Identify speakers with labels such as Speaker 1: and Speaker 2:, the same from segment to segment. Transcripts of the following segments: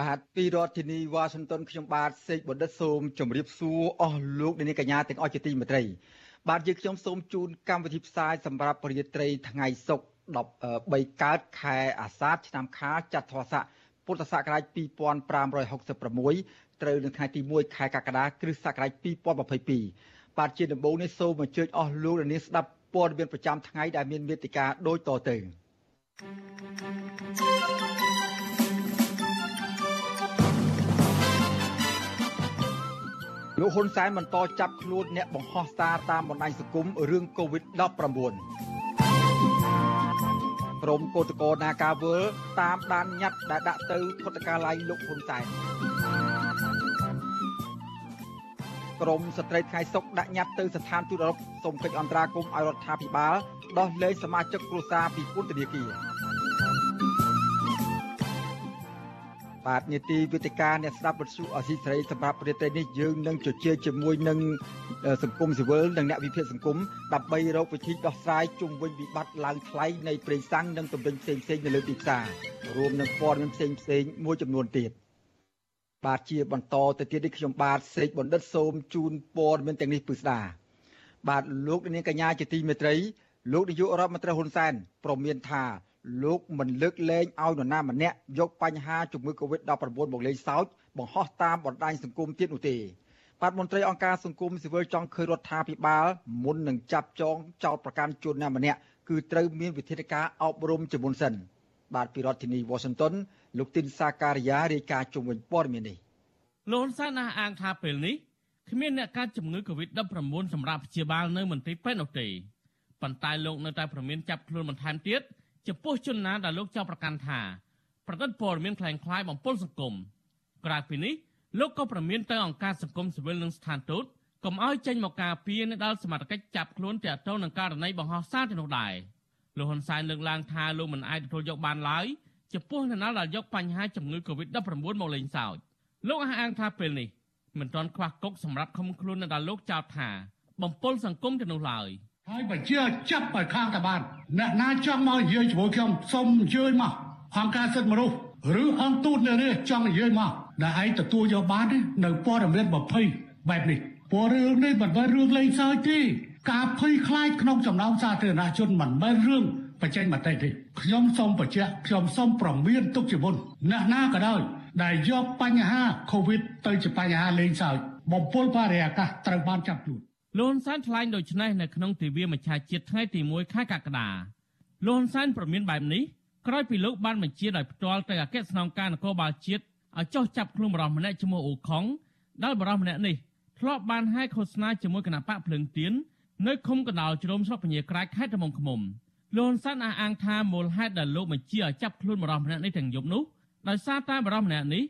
Speaker 1: បាទពីរដ្ឋធានីវ៉ាស៊ីនតោនខ្ញុំបាទសេកបណ្ឌិតសូមជម្រាបសួរអស់លោកអ្នកនាងកញ្ញាទាំងអស់ជាទីមេត្រី បាទយើងខ្ញុំសូមជូនកម្មវិធីផ្សាយសម្រាប់ប្រយុទ្ធត្រីថ្ងៃសុក្រ13កើតខែអាសាឍឆ្នាំខាលចត្វាស័កពុទ្ធសករាជ2566ត្រូវនៅថ្ងៃទី1ខែកក្កដាគ្រិស្តសករាជ2022បាទជាដំបូងនេះសូមអញ្ជើញអស់លោកអ្នកនាងស្ដាប់ព័ត៌មានប្រចាំថ្ងៃដែលមានមេតិការដូចតទៅ លោកហ៊ុនសែនបន្តចាប់ខ្លួនអ្នកបង្ហោះសារតាមបណ្ដាញសង្គមរឿង COVID-19 ក្រុមកោតក្រនាការវើលតាមដានញត្តិដែលដាក់ទៅពុតកាល័យលោកហ៊ុនសែនក្រមស្ត្រីថ្ងៃសុកដាក់ញត្តិទៅស្ថានទូតអឺរ៉ុបសូមកិច្ចអន្តរាគមន៍ឲ្យរដ្ឋាភិបាលដោះលែងសមាជិកគ្រួសារពីពន្ធនាគារ បាទនីតិវិទ្យាអ្នកស្ដាប់វិទ្យុអសីសេរីសម្រាប់ប្រទេសនេះយើងនឹងជជែកជាមួយនឹងសង្គមស៊ីវិលនិងអ្នកវិភាគសង្គមដើម្បីរកវិធីដោះស្រាយជុំវិញវិបត្តិឡើងថ្លៃនៃប្រេងសាំងនិងទំនិញផ្សេងផ្សេងនៅលើទីផ្សាររួមនឹងព័ត៌មានផ្សេងផ្សេងមួយចំនួនទៀតបាទជាបន្តទៅទៀតនេះខ្ញុំបាទសេកបណ្ឌិតសូមជូនព័ត៌មានទាំងនេះពិស្ដាបាទលោកនាងកញ្ញាជាទីមេត្រីលោកនាយករដ្ឋមន្ត្រីហ៊ុនសែនប្រមានថា លោកមិនលើកលែងឲ្យនរណាម្នាក់យកបញ្ហាជំងឺ Covid-19 មកលេងសើចបង្ហោះតាមបណ្ដាញសង្គមទៀតនោះទេបាទមន្ត្រីអង្គការសង្គមស៊ីវិលចង់ឃើញរដ្ឋាភិបាលមុននឹងចាប់ចងចោតប្រកាន់ជនណាម្នាក់គឺត្រូវមានវិធានការអប់រំជាមុនសិន បាទពីរដ្ឋធានី Washington លោកទីនសាការីយ៉ារាយការណ៍ជុំវិញព័ត៌មាននេះ
Speaker 2: លោកសានអះអាងថាពេលនេះគ្មានអ្នកកើតជំងឺ Covid-19 សម្រាប់ព្យាបាលនៅមន្ទីរពេទ្យនោះទេប៉ុន្តែលោកនៅតែប្រមានចាប់ខ្លួនបន្ថែមទៀត ចំពោះជនណាដែលលោកចោទប្រកាន់ថាប្រតិបត្តិព័ត៌មានខ្លាំងខ្លាយបំពល់សង្គមក្រៅពីនេះលោកក៏ប្រមានទៅអង្គការសង្គមស៊ីវិលនិងស្ថានទូតកុំឲ្យចេញមកការពារនៅដល់សមាជិកចាប់ខ្លួនតាក់ទងនឹងករណីបង្ហោះសារទៅនោះដែរលោកហ៊ុនសែនលើកឡើងថាលោកមិនអាចទទួលយកបានឡើយចំពោះនរណាដែលយកបញ្ហាជំងឺ Covid-19 មកលេងសើចលោកអះអាងថាពេលនេះមិនទាន់ខ្វះគុកសម្រាប់ខំខ្លួននៅដល់លោកចោទថាបំពល់សង្គមទៅនោះឡើយ។
Speaker 3: ហើយបើជាចាប់ឲ្យខាងតបានអ្នកណាចង់មកនិយាយជាមួយខ្ញុំសូមអញ្ជើញមកអង្គការសិទ្ធិមនុស្សឬអង្គទូតនៅនេះចង់និយាយមកដែលឯងទទួលយកបាននៅព័ត៌មាន20បែបនេះព័ត៌រឿងនេះមិនមែនរឿងលេងសើចទេការភ័យខ្លាចក្នុងចំណោមសាធារណជនមិនមែនរឿងបញ្ចេញមតិទេខ្ញុំសូមបញ្ជាក់ខ្ញុំសូមប្រមានទុកជាមុនអ្នកណាក៏ដោយដែលយកបញ្ហា COVID ទៅជាបញ្ហាលេងសើចបំពុលបរិយាកាសត្រូវបានចាប់ខ្លួន
Speaker 2: លោកហ៊ុនសែនថ្លែងដូចនេះនៅក្នុងទិវាមច្ឆជាតិថ្ងៃទី1ខែកក្កដាលោកហ៊ុនសែនប្រមានបែបនេះក្រោយពីលោកបានបញ្ជាដោយផ្ទាល់ទៅអគ្គស្នងការនគរបាលជាតិឲ្យចុះចាប់ខ្លួនបរិសម្នាក់ឈ្មោះអ៊ូខុងដែលបរិសម្នាក់នេះធ្លាប់បានហែកឃោសនាជាមួយគណៈបកភ្លើងទៀននៅឃុំកណ្ដាលជ្រោមស្រុកពញាក្រែកខេត្តត្បូងឃ្មុំលោកហ៊ុនសែនអះអាងថាមូលហេតុដែលលោកបញ្ជាឲ្យចាប់ខ្លួនបរិសម្នាក់នេះទាំងយប់នោះដោយសារតែបរិសម្នាក់នេះ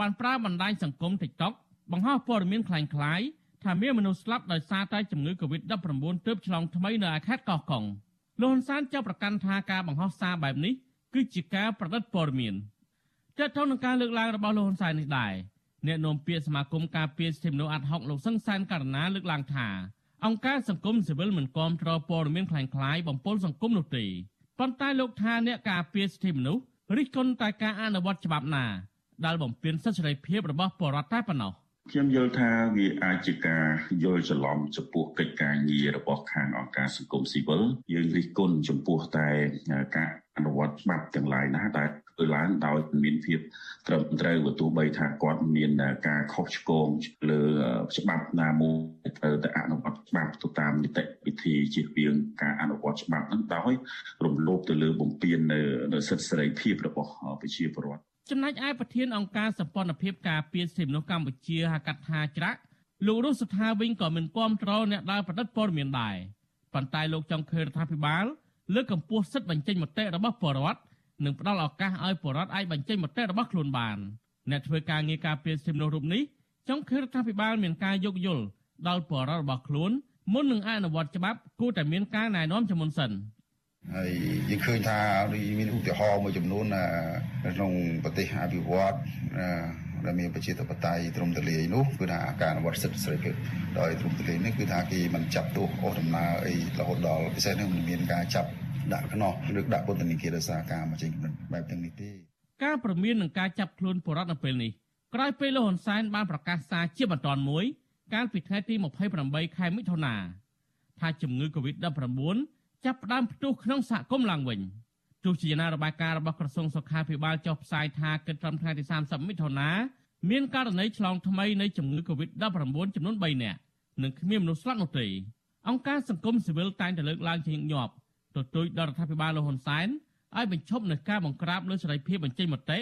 Speaker 2: បានប្រើបណ្ដាញសង្គម TikTok បង្ហោះព័ត៌មានคล้ายៗ ថាមានមនុស្សស្លាប់ដោយសារតែជំងឺ Covid-19 ទើបឆ្លងថ្មីនៅខេត្តកោះកុងលោកហ៊ុនសែនចាប់ប្រកាន់ថាការបង្ហោះសារបែបនេះគឺជាការប្រឌិតព័ត៌មានទាក់ទងនឹងការលើកឡើងរបស់លោកហ៊ុនសែននេះដែរអ្នកនាំពាក្យសមាគមការពារសិទ្ធិមនុស្សអាត់ហុកលោកសឹងសែនករណាលើកឡើងថាអង្គការសង្គមស៊ីវិលមិនគាំទ្រព័ត៌មានคล้ายៗបំពល់សង្គមនោះទេប៉ុន្តែលោកថាអ្នកការពារសិទ្ធិមនុស្សរិះគន់តែការអនុវត្តច្បាប់ណាដែលបំពានសិទ្ធិសេរីភាពរបស់ប្រជាពលរដ្ឋតែប៉ុណ្ណោះ។
Speaker 4: ខ្ញុំយល់ថាវាអាចជាការយល់ច្រឡំចំពោះកិច្ចការងាររបស់ខាងអង្គការសង្គមស៊ីវិលយើងរិះគន់ចំពោះតែការអនុវត្តច្បាប់ទាំងឡាយណាដែលធ្វើឡើងដោយមានភាពត្រឹមត្រូវបើទោះបីថាគាត់មានការខុសឆ្គងលើច្បាប់ណាមួយត្រូវតែអនុវត្តច្បាប់ទៅតាមនីតិវិធីជាពីងការអនុវត្តច្បាប់ហ្នឹងដោយរំលោភទៅលើបំពាននៅសិទ្ធិសេរីភាពរបស់ប្រជាពលរដ្ឋ
Speaker 2: ចំណែកឯប្រធានអង្គការសម្ព័ន្ធភាពការពារសិទ្ធិមនុស្សកម្ពុជាហៅកាត់ថាច្រាក់លោករស់សថាវិញក៏មិនគាំទ្រអ្នកដែលប្រឌិតព័ត៌មានដែរប៉ុន្តែលោកចង់ឃើញរដ្ឋាភិបាលលើកកម្ពស់សិទ្ធិបញ្ចេញមតិរបស់ពលរដ្ឋនិងផ្ដល់ឱកាសឲ្យពលរដ្ឋអាចបញ្ចេញមតិរបស់ខ្លួនបានអ្នកធ្វើការងារការពារសិទ្ធិមនុស្សរូបនេះចង់ឃើញរដ្ឋាភិបាលមានការយោគយល់ដល់បរិបទរបស់ខ្លួនមុននឹងអនុវត្តច្បាប់គួរតែមានការណែនាំជាមុនសិន
Speaker 5: ហើយយើងឃើញថាមានឧទាហរណ៍មួយចំនួនក្នុងប្រទេសអភិវឌ្ឍដែលមានប្រជាធិបតេយ្យទ្រង់ទលាយនោះគឺថាការអនុវត្តសិទ្ធិសេរីភាពដោយទ្រង់ទលាយនេះគឺថាគេមិនចាប់ទោសអូសដំណើរអីរហូតដល់ពិសេសនេះមិនមានការចាប់ដាក់ខ្នោះឬដាក់ពន្ធនាគារដោយសារការមកចេញកំណត់បែបទាំងនេះទេ
Speaker 2: ការប្រមាននឹងការចាប់ខ្លួនបរដ្ឋនៅពេលនេះក្រោយពេលលោកហ៊ុនសែនបានប្រកាសសារជាបន្តមួយកាលពីថ្ងៃទី28ខែមិថុនាថាជំងឺ Covid-19 ចាប់ផ្ដើមផ្ទុះក្នុងសហគមន៍ឡើងវិញទោះជាយ៉ាងណារបាយការណ៍របស់ក្រសួងសុខាភិបាលចុះផ្សាយថាគិតត្រឹមថ្ងៃទី30មិថុនាមានករណីឆ្លងថ្មីនៃជំងឺ Covid-19 ចំនួន3នាក់និងគ្មានមនុស្សស្លាប់នោះទេអង្គការសង្គមស៊ីវិលតែងតែលើកឡើងជាញឹកញាប់ទទូចដល់រដ្ឋាភិបាលលោកហ៊ុនសែនឲ្យបញ្ឈប់នឹងការបង្ក្រាបលើសេរីភាពបញ្ចេញមតិ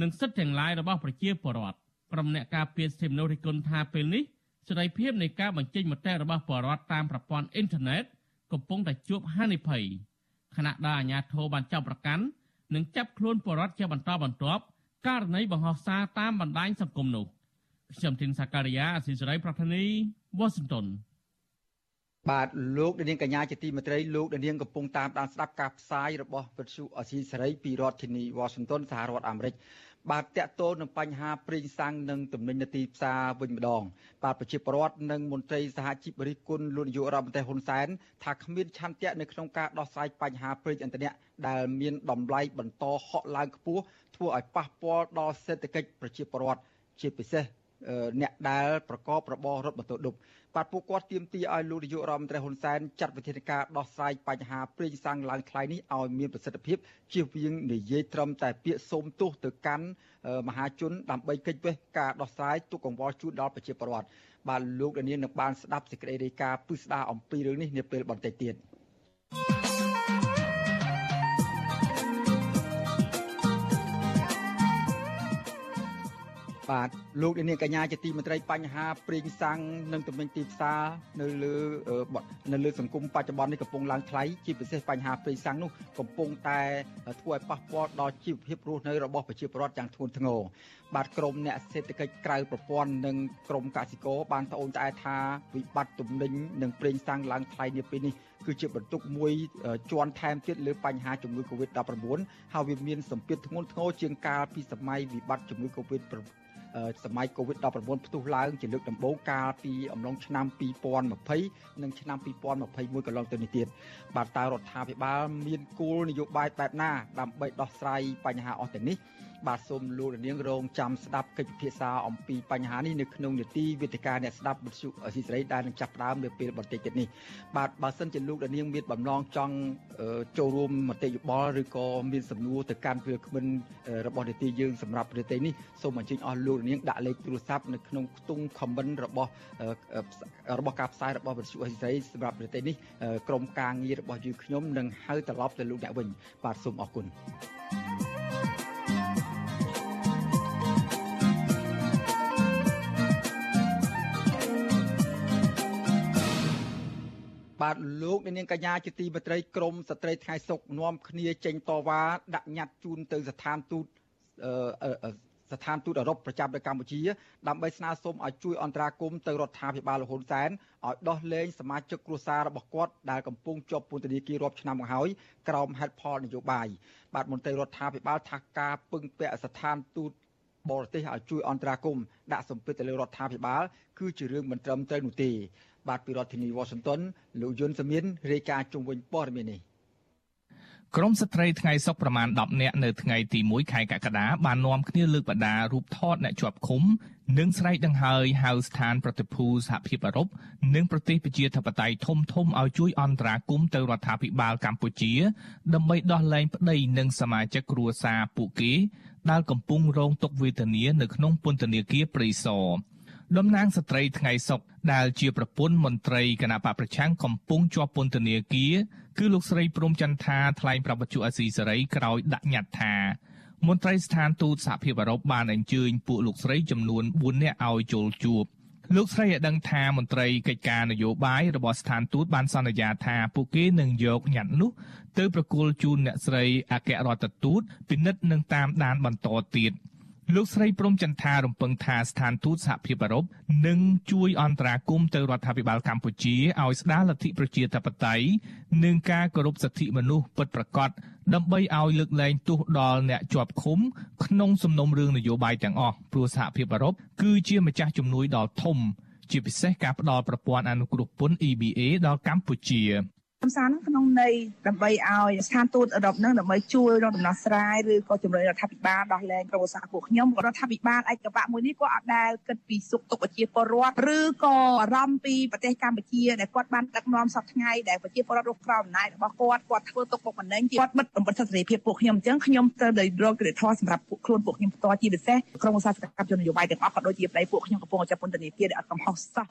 Speaker 2: និងសិទ្ធិទាំងឡាយរបស់ប្រជាពលរដ្ឋក្រុមអ្នកការពារសិទ្ធិមនុស្សរិះគន់ថាពេលនេះសេរីភាពនៃការបញ្ចេញមតិរបស់ពលរដ្ឋតាមប្រព័ន្ធអ៊ីនធឺណិត កំពុងតែជួបហានិភ័យខណៈដែលអាជ្ញាធរបានចាប់ប្រកាន់និងចាប់ខ្លួនពលរដ្ឋជាបន្តបន្ទាប់ករណីបង្ហោះសារតាមបណ្ដាញសង្គមនោះខ្ញុំធីនសាការីយ៉ាអស៊ីសេរីប្រធានីវ៉ាស៊ីនតោន
Speaker 1: បាទលោកនាងកញ្ញាជាទីមេត្រីលោកនាងកំពុងតាមដានស្ដាប់ការផ្សាយរបស់វិទ្យុអស៊ីសេរីពីរដ្ឋធានី Washington សហរដ្ឋអាមេរិក បាទតកតូននឹងបញ្ហាប្រេងសាំងនិងទំនិញនៅទីផ្សារវិញម្ដង បាទប្រជាពលរដ្ឋនិងមន្ត្រីសហជីពរិះគន់លោកនាយករដ្ឋមន្ត្រីហ៊ុនសែនថាគ្មានឆន្ទៈនៅក្នុងការដោះស្រាយបញ្ហាប្រេងឥន្ធនៈដែលមានតម្លៃបន្តហក់ឡើងខ្ពស់ធ្វើឲ្យប៉ះពាល់ដល់សេដ្ឋកិច្ចប្រជាពលរដ្ឋជាពិសេស អ្នកដែលប្រកបរបររថម៉ូតូឌុបបាទពួកគាត់ទាមទារឲ្យលោកនាយករដ្ឋមន្ត្រីហ៊ុនសែនចាត់វិធានការដោះស្រាយបញ្ហាប្រេងសាំងឡើងថ្លៃនេះឲ្យមានប្រសិទ្ធភាពជៀសវាងនិយាយត្រឹមតែពាក្យសូមទោសទៅកាន់មហាជនដើម្បីកិច្ចវេះការដោះស្រាយទុកកង្វល់ជូនដល់ប្រជាពលរដ្ឋបាទលោកនាងនឹងបានស្ដាប់សេចក្តីរាយការណ៍ពិស្ដារអំពីរឿងនេះនាពេលបន្តិចទៀត។ បាទលោកនាងកញ្ញាជាទីមន្ត្រីបញ្ហាប្រេងសាំងនិងទំនិញទីផ្សារនៅលើនៅលើសង្គមបច្ចុប្បន្ននេះកំពុងឡើងថ្លៃជាពិសេសបញ្ហាប្រេងសាំងនោះកំពុងតែធ្វើឲ្យប៉ះពាល់ដល់ជីវភាពរស់នៅរបស់ប្រជាពលរដ្ឋយ៉ាងធ្ងន់ធ្ងរបាទក្រមអ្នកសេដ្ឋកិច្ចក្រៅប្រព័ន្ធនិងក្រមកសិករបានត្អូញត្អែថាវិបត្តិទំនិញនិងប្រេងសាំងឡើងថ្លៃនាពេលនេះគឺជាបន្ទុកមួយជាន់ថែមទៀតលើបញ្ហាជំងឺ Covid-19 ហើយវាមានសម្ពាធធ្ងន់ធ្ងរជាងកាលពីសម័យវិបត្តិជំងឺ Covid សម័យ Covid-19 ផ្ទុះឡើងជាលើកដំបូងកាលពីអំឡុងឆ្នាំ2020និងឆ្នាំ2021កន្លងទៅនេះទៀតបាទតើរដ្ឋាភិបាលមានគោលនយោបាយបែបណាដើម្បីដោះស្រាយបញ្ហាអស់ទាំងនេះ បាទសូមលោកនាងរងចាំស្ដាប់កិច្ចពិភាក្សាអំពីបញ្ហានេះនៅក្នុងនេតិវិទ្យាអ្នកស្ដាប់វិទ្យុអស៊ីសេរីដែលនឹងចាប់ផ្ដើមនៅពេលបន្តិចទៀតនេះបាទបើសិនជាលោកនាងមានបំណងចង់ចូលរួមមតិយោបល់ឬក៏មានសំណួរទៅកាន់វាគ្មិនរបស់នេតិយើងសម្រាប់នេតិនេះសូមអញ្ជើញអស់លោកនាងដាក់លេខទូរស័ព្ទនៅក្នុងខ្ទង់ comment របស់របស់ការផ្សាយរបស់វិទ្យុអស៊ីសេរីសម្រាប់នេតិនេះក្រុមការងាររបស់យើងខ្ញុំនឹងហៅត្រឡប់ទៅលោកអ្នកវិញបាទសូមអរគុណ thank you បាទលោកនាងកញ្ញាជាទីមេត្រីក្រមស្ត្រីថ្ងៃសុកនាំគ្នាចេញតវ៉ាដាក់ញត្តិជូនទៅស្ថានទូតស្ថានទូតអឺរ៉ុបប្រចាំនៅកម្ពុជាដើម្បីស្នើសុំឲ្យជួយអន្តរាគមន៍ទៅរដ្ឋាភិបាលលហ៊ុនសែនឲ្យដោះលែងសមាជិកគ្រួសាររបស់គាត់ដែលកំពុងជាប់ពន្ធនាគាររាប់ឆ្នាំមកហើយក្រោមហេតុផលនយោបាយបាទមន្ត្រីរដ្ឋាភិបាលថាការពឹងពាក់ស្ថានទូតបរទេសឲ្យជួយអន្តរាគមន៍ដាក់សម្ពាធទៅលើរដ្ឋាភិបាលគឺជារឿងមិនត្រឹមត្រូវនោះទេ បាទពីរដ្ឋធានី Washington លោកយុនសាមៀនរាយការណ៍ជុំវិញព័ត៌មាននេះ
Speaker 6: ក្រមស្ត្រីថ្ងៃសុកប្រមាណ10នាក់នៅថ្ងៃទី1ខែកក្កដាបាននាំគ្នាលើកបដារូបថតអ្នកជាប់ឃុំនិងស្រែកដង្ហើយហៅស្ថានប្រតិភូសហភាពអឺរ៉ុបនិងប្រទេសប្រជាធិបតេយ្យធំធំឲ្យជួយអន្តរាគមន៍ទៅរដ្ឋាភិបាលកម្ពុជា ដើម្បីដោះលែងប្តីនិងសមាជិកគ្រួសារពួកគេដែលកំពុងរងទុក្ខវេទនានៅក្នុងពន្ធនាគារព្រៃសរ តំណាងស្ត្រីថ្ងៃសុកដែលជាប្រពន្ធមន្ត្រីគណៈបកប្រឆាំងកំពុងជាប់ពន្ធនាគារគឺលោកស្រីព្រំចន្ទថាថ្លែងប្រាប់បច្ចុប្បន្នអាស៊ីសេរីក្រោយដាក់ញត្តិថាមន្ត្រីស្ថានទូតសហភាពអឺរ៉ុបបានអញ្ជើញពួកលោកស្រីចំនួន4នាក់ឲ្យចូលជួបលោកស្រីឲ្យដឹងថាមន្ត្រីកិច្ចការនយោបាយរបស់ស្ថានទូតបានសន្យាថាពួកគេនឹងយកញត្តិនោះទៅប្រគល់ជូនអ្នកស្រីអគ្គរដ្ឋទូតពិនិត្យនិងតាមដានបន្តទៀត លោកស្រីព្រំចន្ទថារំពឹងថាស្ថានទូតសហភាពអឺរ៉ុបនឹងជួយអន្តរាគមន៍ទៅរដ្ឋាភិបាលកម្ពុជាឲ្យស្ដារលទ្ធិប្រជាធិបតេយ្យនិងការគោរពសិទ្ធិមនុស្សពិតប្រាកដដើម្បីឲ្យលើកលែងទោសដល់អ្នកជាប់ឃុំក្នុងសំណុំរឿងនយោបាយទាំងអស់ព្រោះសហភាពអឺរ៉ុបគឺជាម្ចាស់ជំនួយដ៏ធំជាពិសេសការផ្ដល់ប្រព័ន្ធអនុគ្រោះពន្ធ EBA ដល់កម្ពុជា
Speaker 7: កំសាន្តក្នុងន័យដើម្បីឲ្យស្ថានទូតអឺរ៉ុបនឹងដើម្បីជួយរកដំណោះស្រាយឬក៏ជំរុញរដ្ឋាភិបាលដោះលែងក្រុមឧស្សាហកម្មពួកខ្ញុំរដ្ឋាភិបាលឯកបៈមួយនេះក៏អត់ដែលគិតពីសុខទុក្ខប្រជាពលរដ្ឋឬក៏អារម្មណ៍ពីប្រទេសកម្ពុជាដែលគាត់បានដឹកនាំសពថ្ងៃដែលប្រជាពលរដ្ឋរស់ក្រោមអំណាចរបស់គាត់គាត់ធ្វើទុកបុកម្នេញគាត់បិទបំផិតសិទ្ធិសេរីភាពពួកខ្ញុំអញ្ចឹងខ្ញុំទៅដោយរកកិរិធម៌សម្រាប់ពួកខ្លួនពួកខ្ញុំផ្ទាល់ជាពិសេសក្រុមឧស្សាហកម្មជននយោបាយទាំងអស់ក៏ដូចជាប្តីពួកខ្ញុំកំពុងចាប់ពន្ធនាគារដែលអត់កំហុសសោះ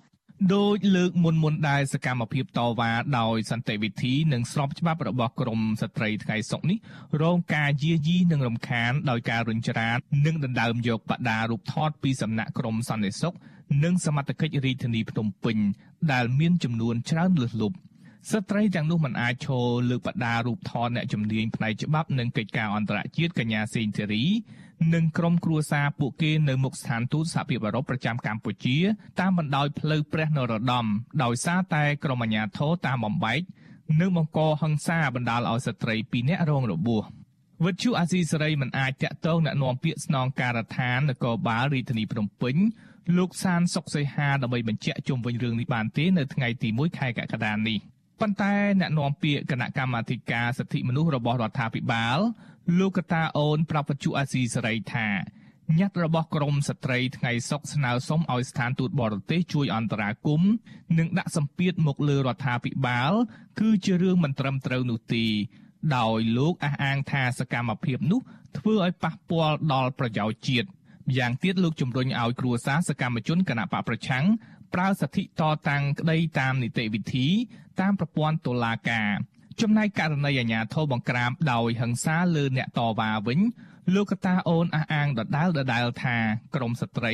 Speaker 6: ដោយលើកមុនមុនដែរសកម្មភាពតវ៉ាដោយសន្តិវិធីនិងស្របច្បាប់របស់ក្រមស្ត្រីថ្ងៃសុកនេះរងការយាយីនិងរំខានដោយការរុញច្រាននិងដណ្ដើមយកបដារូបថតពីសំណាក់ក្រមសន្តិសុខនិងសមត្ថកិច្ចរាជធានីភ្នំពេញដែលមានចំនួនច្រើនលើសលប់ស្ត្រីទាំងនោះមិនអាចឈរលើបដារូបថតអ្នកជំនាញផ្នែកច្បាប់និងកិច្ចការអន្តរជាតិកញ្ញាសេងធីរីនិងក្រុមគ្រួសារពួកគេនៅមុខស្ថានទូតសហភាពអឺរ៉ុបប្រចាំកម្ពុជាតាមបណ្ដោយផ្លូវព្រះនរោត្តមដោយសារតែក្រុមអាជ្ញាធរតាមបំបែក និងបង្កហិង្សាបណ្តាលឲ្យស្ត្រី2នាក់រងរបួសវិទ្យុអាស៊ីសេរីមិនអាចតាក់ទងអ្នកនាំពាក្យស្នងការដ្ឋាននគរបាលរាជធានីភ្នំពេញលោកសានសុកសីហាដើម្បីបញ្ជាក់ជុំវិញរឿងនេះបានទេនៅថ្ងៃទី1ខែកក្កដានេះប៉ុន្តែអ្នកនាំពាក្យគណៈកម្មាធិការសិទ្ធិមនុស្សរបស់រដ្ឋាភិបាល លោកកតាអូនប្រាប់វិទ្យុអាស៊ីសេរីថា ញត្តិរបស់ក្រមស្ត្រីថ្ងៃសុកស្នើសុំឲ្យស្ថានទូតបរទេសជួយអន្តរាគមន៍និងដាក់សម្ពាធមកលើរដ្ឋាភិបាល គឺជារឿងមិនត្រឹមត្រូវនោះទេដោយលោកអះអាងថាសកម្មភាពនោះធ្វើឲ្យប៉ះពាល់ដល់ប្រយោជន៍ជាតិយ៉ាងទៀតលោកជំរុញឲ្យគ្រួសារសកម្មជនគណៈបកប្រឆាំងប្រើសិទ្ធិតតាំងក្តីតាមនីតិវិធី តាមប្រព័ន្ធតុលាការចំណែកករណីអាញាធរបង្ក្រាបដោយហិង្សាលើអ្នកតវ៉ាវិញ លោកកតាអូនអះអាងដដែលដដែលថាក្រមស្ត្រី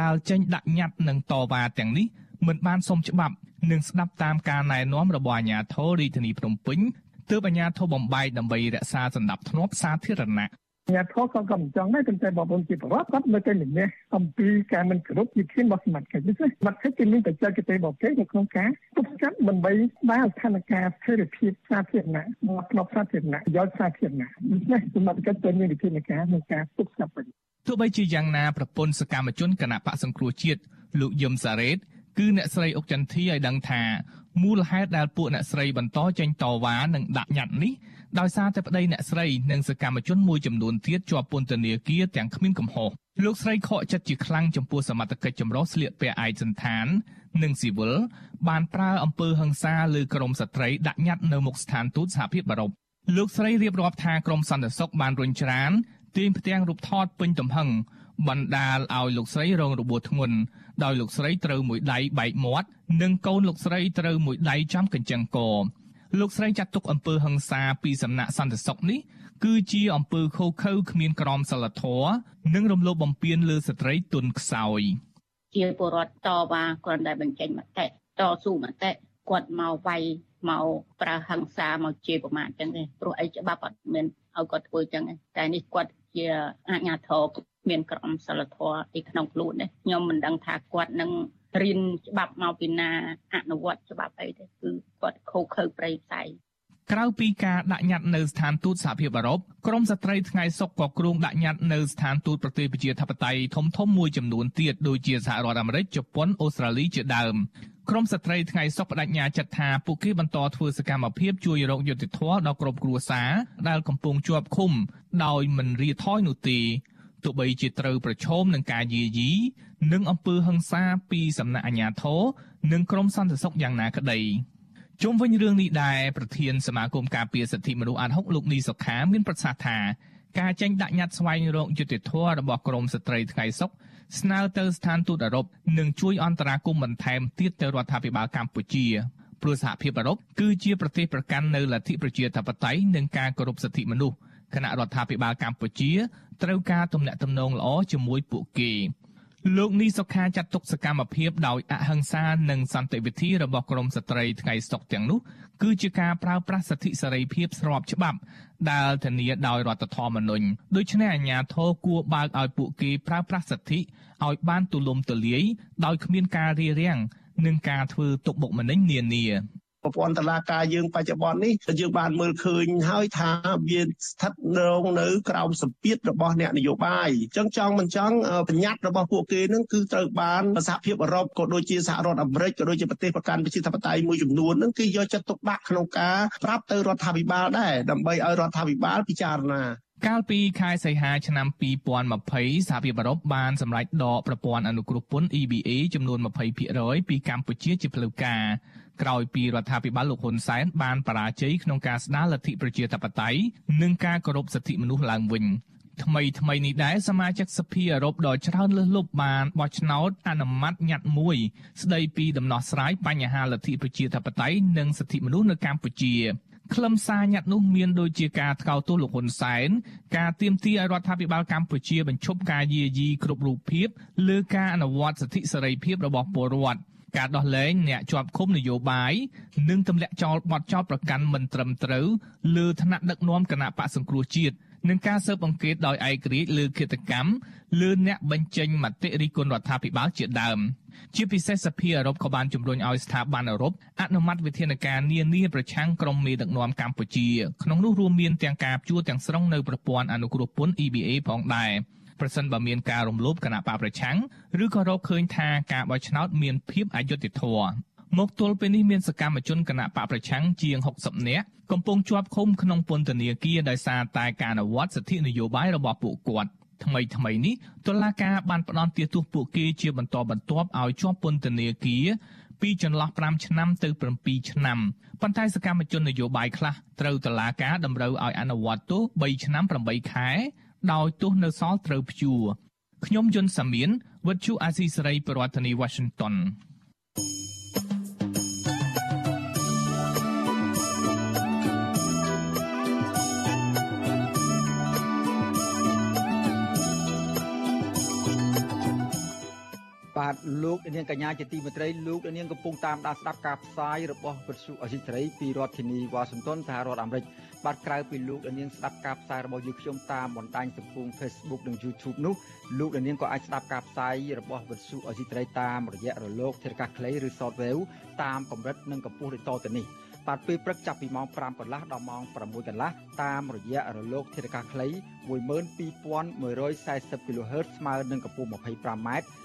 Speaker 6: ដែលចេញដាក់ញត្តិនឹងតវ៉ាទាំងនេះមិនបានសុំច្បាប់និងស្ដាប់តាមការណែនាំរបស់អាជ្ញាធររាជធានីភ្នំពេញទើបអាជ្ញាធរបំបែកដើម្បីរក្សាសន្តិភាពសាធារណៈ
Speaker 8: ញាធរក៏ក៏មិនចង់ដែរប៉ុន្តែបងប្អូនជាប្រវត្តិគាត់នៅតែល្ងះអំពីការមិនគោរពជាធានរបស់សមាជិកនេះសមាជិកគេមានបច្ចេកទេសរបស់គេនៅក្នុងការទប់ស្កាត់ដើម្បីស្ដារស្ថានភាពស្ថិរភាពសាធារណៈមកក្នុងសាធារណៈប្រយោជន៍សាធារណៈដូច្នេះសមាជិកត្រូវមានវិធានការក្នុងការទប់ស្កាត់វិញ
Speaker 6: ទោះបីជាយ៉ាងណាប្រពន្ធសកម្មជនគណៈបកសង្គ្រោះជាតិលោកយឹមសារ៉េតគឺអ្នកស្រីអុកចន្ទធីឲ្យដឹងថាមូលហេតុដែលពួកអ្នកស្រីបន្តចេញតវ៉ានិងដាក់ញត្តិនេះ ដោយសារតែប្តីអ្នកស្រីនិងសកម្មជនមួយចំនួនទៀតជាប់ពន្ធនាគារទាំងគ្មានកំហុសលោកស្រីខកចិត្តជាខ្លាំងចំពោះសមត្ថកិច្ចចម្រុះស្លៀកពាក់ឯកសន្តាន និងស៊ីវិលបានប្រើអំពើហិង្សាលើក្រុមស្ត្រីដាក់ញត្តិនៅមុខស្ថានទូតសហភាពអឺរ៉ុបលោកស្រីរៀបរាប់ថាក្រុមសន្តិសុខបានរុញច្រានទាញផ្ទាំងរូបថតពេញទំហឹងបណ្ដាលឲ្យលោកស្រីរងរបួសធ្ងន់ដោយលោកស្រីត្រូវមួយដៃបែកមាត់និងកូនលោកស្រីត្រូវមួយដៃចាំកញ្ចឹងក លោកស្រីចាត់ទុកអំពើហិង្សាពីសំណាក់សន្តិសុខនេះគឺជាអំពើខុសខើគ្មានក្រមសីលធម៌និងរំលោភបំពានលើស្ត្រីទុនខ្សោយ
Speaker 9: ជាពលរដ្ឋតវ៉ាគ្រាន់តែបញ្ចេញមតិតស៊ូមតិគាត់មកវាយមកប្រើហិង្សាមកជាប្រមាថចឹងទេព្រោះអីច្បាប់អត់មានឲ្យគាត់ធ្វើចឹងទេតែនេះគាត់ជាអាជ្ញាធរមានក្រមសីលធម៌ទីក្នុងខ្លួននេះខ្ញុំមិនដឹងថាគាត់នឹង រៀនច្បាប់មកពីណាអនុវត្តច្បាប់អីទេគឺគាត់ខូខើប្រៃផ្សៃ
Speaker 6: ក្រៅពីការដាក់ញត្តិនៅស្ថានទូតសហភាពអឺរ៉ុបក្រមស្ត្រីថ្ងៃសុកក៏គ្រោងដាក់ញត្តិនៅស្ថានទូតប្រទេសប្រជាធិបតេយ្យធំធំមួយចំនួនទៀតដូចជាសហរដ្ឋអាមេរិកជប៉ុនអូស្ត្រាលីជាដើមក្រមស្ត្រីថ្ងៃសុកបដិញ្ញាចិត្តថាពួកគេបន្តធ្វើសកម្មភាពជួយរកយុត្តិធម៌ដល់ក្រុមគ្រួសារដែលកំពុងជាប់ឃុំដោយមិនរាថយនោះទេទោះបីជាត្រូវប្រឈមនឹងការយាយី និងអំពើហិង្សាពីសំណាក់អាជ្ញាធរនិងក្រមសន្តិសុខយ៉ាងណាក្តីជុំវិញរឿងនេះដែរប្រធានសមាគមការពារសិទ្ធិមនុស្សអាត់ហុកលោកនីសុខាមានប្រសាសន៍ថាការចេញដាក់ញត្តិស្វែងរកយុត្តិធម៌របស់ក្រមស្ត្រីថ្ងៃសុកស្នើទៅស្ថានទូតអឺរ៉ុបនិងជួយអន្តរាគមន៍បន្ថែមទៀតទៅរដ្ឋាភិបាលកម្ពុជាព្រោះសហភាពអឺរ៉ុបគឺជាប្រទេសប្រកាន់នៅលទ្ធិប្រជាធិបតេយ្យនិងការគោរពសិទ្ធិមនុស្សគណៈរដ្ឋាភិបាលកម្ពុជាត្រូវការទំនាក់ទំនងល្អជាមួយពួកគេ លោកនីសុខាចាត់ទុកសកម្មភាពដោយអហិង្សានិងសន្តិវិធីរបស់ក្រមស្ត្រីថ្ងៃសុកទាំងនោះគឺជាការប្រើប្រាស់សិទ្ធិសេរីភាពស្របច្បាប់ដែលធានាដោយរដ្ឋធម្មនុញ្ញដូច្នេះអាជ្ញាធរគួរបើកឲ្យពួកគេប្រើប្រាស់សិទ្ធិឲ្យបានទូលំទូលាយដោយគ្មានការរារាំងនិងការធ្វើទុកបុកម្នេញនានា
Speaker 10: ប្រព័ន្ធតឡាការយើងបច្ចុប្បន្ននេះយើងបានមើលឃើញហើយថាវាស្ថិតនៅនៅក្រោមសម្ពាធរបស់អ្នកនយោបាយអញ្ចឹងចង់មិនចង់បញ្ញត្តិរបស់ពួកគេនឹងគឺត្រូវបានសហភាពអឺរ៉ុបក៏ដូចជាសហរដ្ឋអាមេរិកក៏ដូចជាប្រទេសប្រកាន់ប្រជាធិបតេយ្យមួយចំនួននឹងគឺយកចិត្តទុកដាក់ក្នុងការប្រាប់ទៅរដ្ឋាភិបាលដែរដើម្បីឲ្យរដ្ឋាភិបាលពិចារណា
Speaker 6: កាលពីខែសីហាឆ្នាំ2020សហភាពអឺរ៉ុបបានសម្រេចដកប្រព័ន្ធអនុគ្រោះពន្ធ EBA ចំនួន20%ពីកម្ពុជាជាផ្លូវការ ក្រោយពីរដ្ឋាភិបាលលោកហ៊ុនសែនបានបរាជ័យក្នុងការស្ដារលទ្ធិប្រជាធិបតេយ្យនិងការគោរពសិទ្ធិមនុស្សឡើងវិញថ្មីថ្មីនេះដែរសមាជិកសភាអឺរ៉ុបដ៏ច្រើនលើសលប់បានបោះឆ្នោតអនុម័តញត្តិមួយស្ដីពីដំណោះស្រាយបញ្ហាលទ្ធិប្រជាធិបតេយ្យនិងសិទ្ធិមនុស្សនៅកម្ពុជាខ្លឹមសារញត្តិនោះមានដូចជាការថ្កោលទោសលោកហ៊ុនសែនការទាមទារឲ្យរដ្ឋាភិបាលកម្ពុជាបញ្ឈប់ការយាយីគ្រប់រូបភាពលើការអនុវត្តសិទ្ធិសេរីភាពរបស់ពលរដ្ឋ ការដោះលែងអ្នកជាប់ឃុំនយោបាយនិងទម្លាក់ចោលបទចោទប្រកាន់មិនត្រឹមត្រូវលើឋានៈដឹកនាំគណៈបកសង្គ្រោះជាតិនិងការស៊ើបអង្កេតដោយឯករាជ្យលើឃាតកម្មលើអ្នកបញ្ចេញមតិរិះគន់រដ្ឋាភិបាលជាដើមជាពិសេសសភាអឺរ៉ុបក៏បានជំរុញឲ្យស្ថាប័នអឺរ៉ុបអនុម័តវិធានការនានាប្រឆាំងក្រុមមេដឹកនាំកម្ពុជាក្នុងនោះរួមមានទាំងការជួទាំងស្រុងនៅប្រព័ន្ធអនុគ្រោះពន្ធ EBA ផងដែរ ប្រសិនបើមានការរំលោភគណៈបកប្រឆាំងឬក៏រកឃើញថាការបោះឆ្នោតមានភាពអយុត្តិធម៌មកទល់ពេលនេះមានសកម្មជនគណៈបកប្រឆាំងជាង60នាក់កំពុងជាប់ឃុំក្នុងពន្ធនាគារដោយសារតែការអនុវត្តសិទ្ធិនយោបាយរបស់ពួកគាត់ថ្មីថ្មីនេះតុលាការបានផ្តន្ទាទោសពួកគេជាបន្តបន្ទាប់ឲ្យជាប់ពន្ធនាគារពីចន្លោះ5ឆ្នាំទៅ7ឆ្នាំប៉ុន្តែសកម្មជននយោបាយខ្លះត្រូវតុលាការតម្រូវឲ្យអនុវត្តទោស3ឆ្នាំ8ខែ ដោយទោសនៅសល់ត្រូវព្យួរខ្ញុំយុនសាមៀនវិទ្យុអាស៊ីសេរីប្រធានាធិបតី Washington
Speaker 1: បាទលោកនាងកញ្ញាជាទីមេត្រីលោកនាងកំពុងតាមដានស្ដាប់ការផ្សាយរបស់វិទ្យុអេស៊ីសេរីពីរដ្ឋធានីវ៉ាស៊ីនតោនសហរដ្ឋអាមេរិកបាទក្រៅពីលោកនាងស្ដាប់ការផ្សាយរបស់យើងខ្ញុំតាមបណ្ដាញសង្គម Facebook និង YouTube នោះលោកនាងក៏អាចស្ដាប់ការផ្សាយរបស់វិទ្យុអេស៊ីសេរីតាមរយៈរលកធាតុអាកាសខ្លីឬ Shortwave តាមកម្រិតនិងកម្ពស់ដូចតទៅនេះបាទពេលព្រឹកចាប់ពីម៉ោង5កន្លះដល់ម៉ោង6កន្លះតាមរយៈរលកធាតុអាកាសខ្លី12140 kHz ស្មើនឹងកម្ពស់ 25m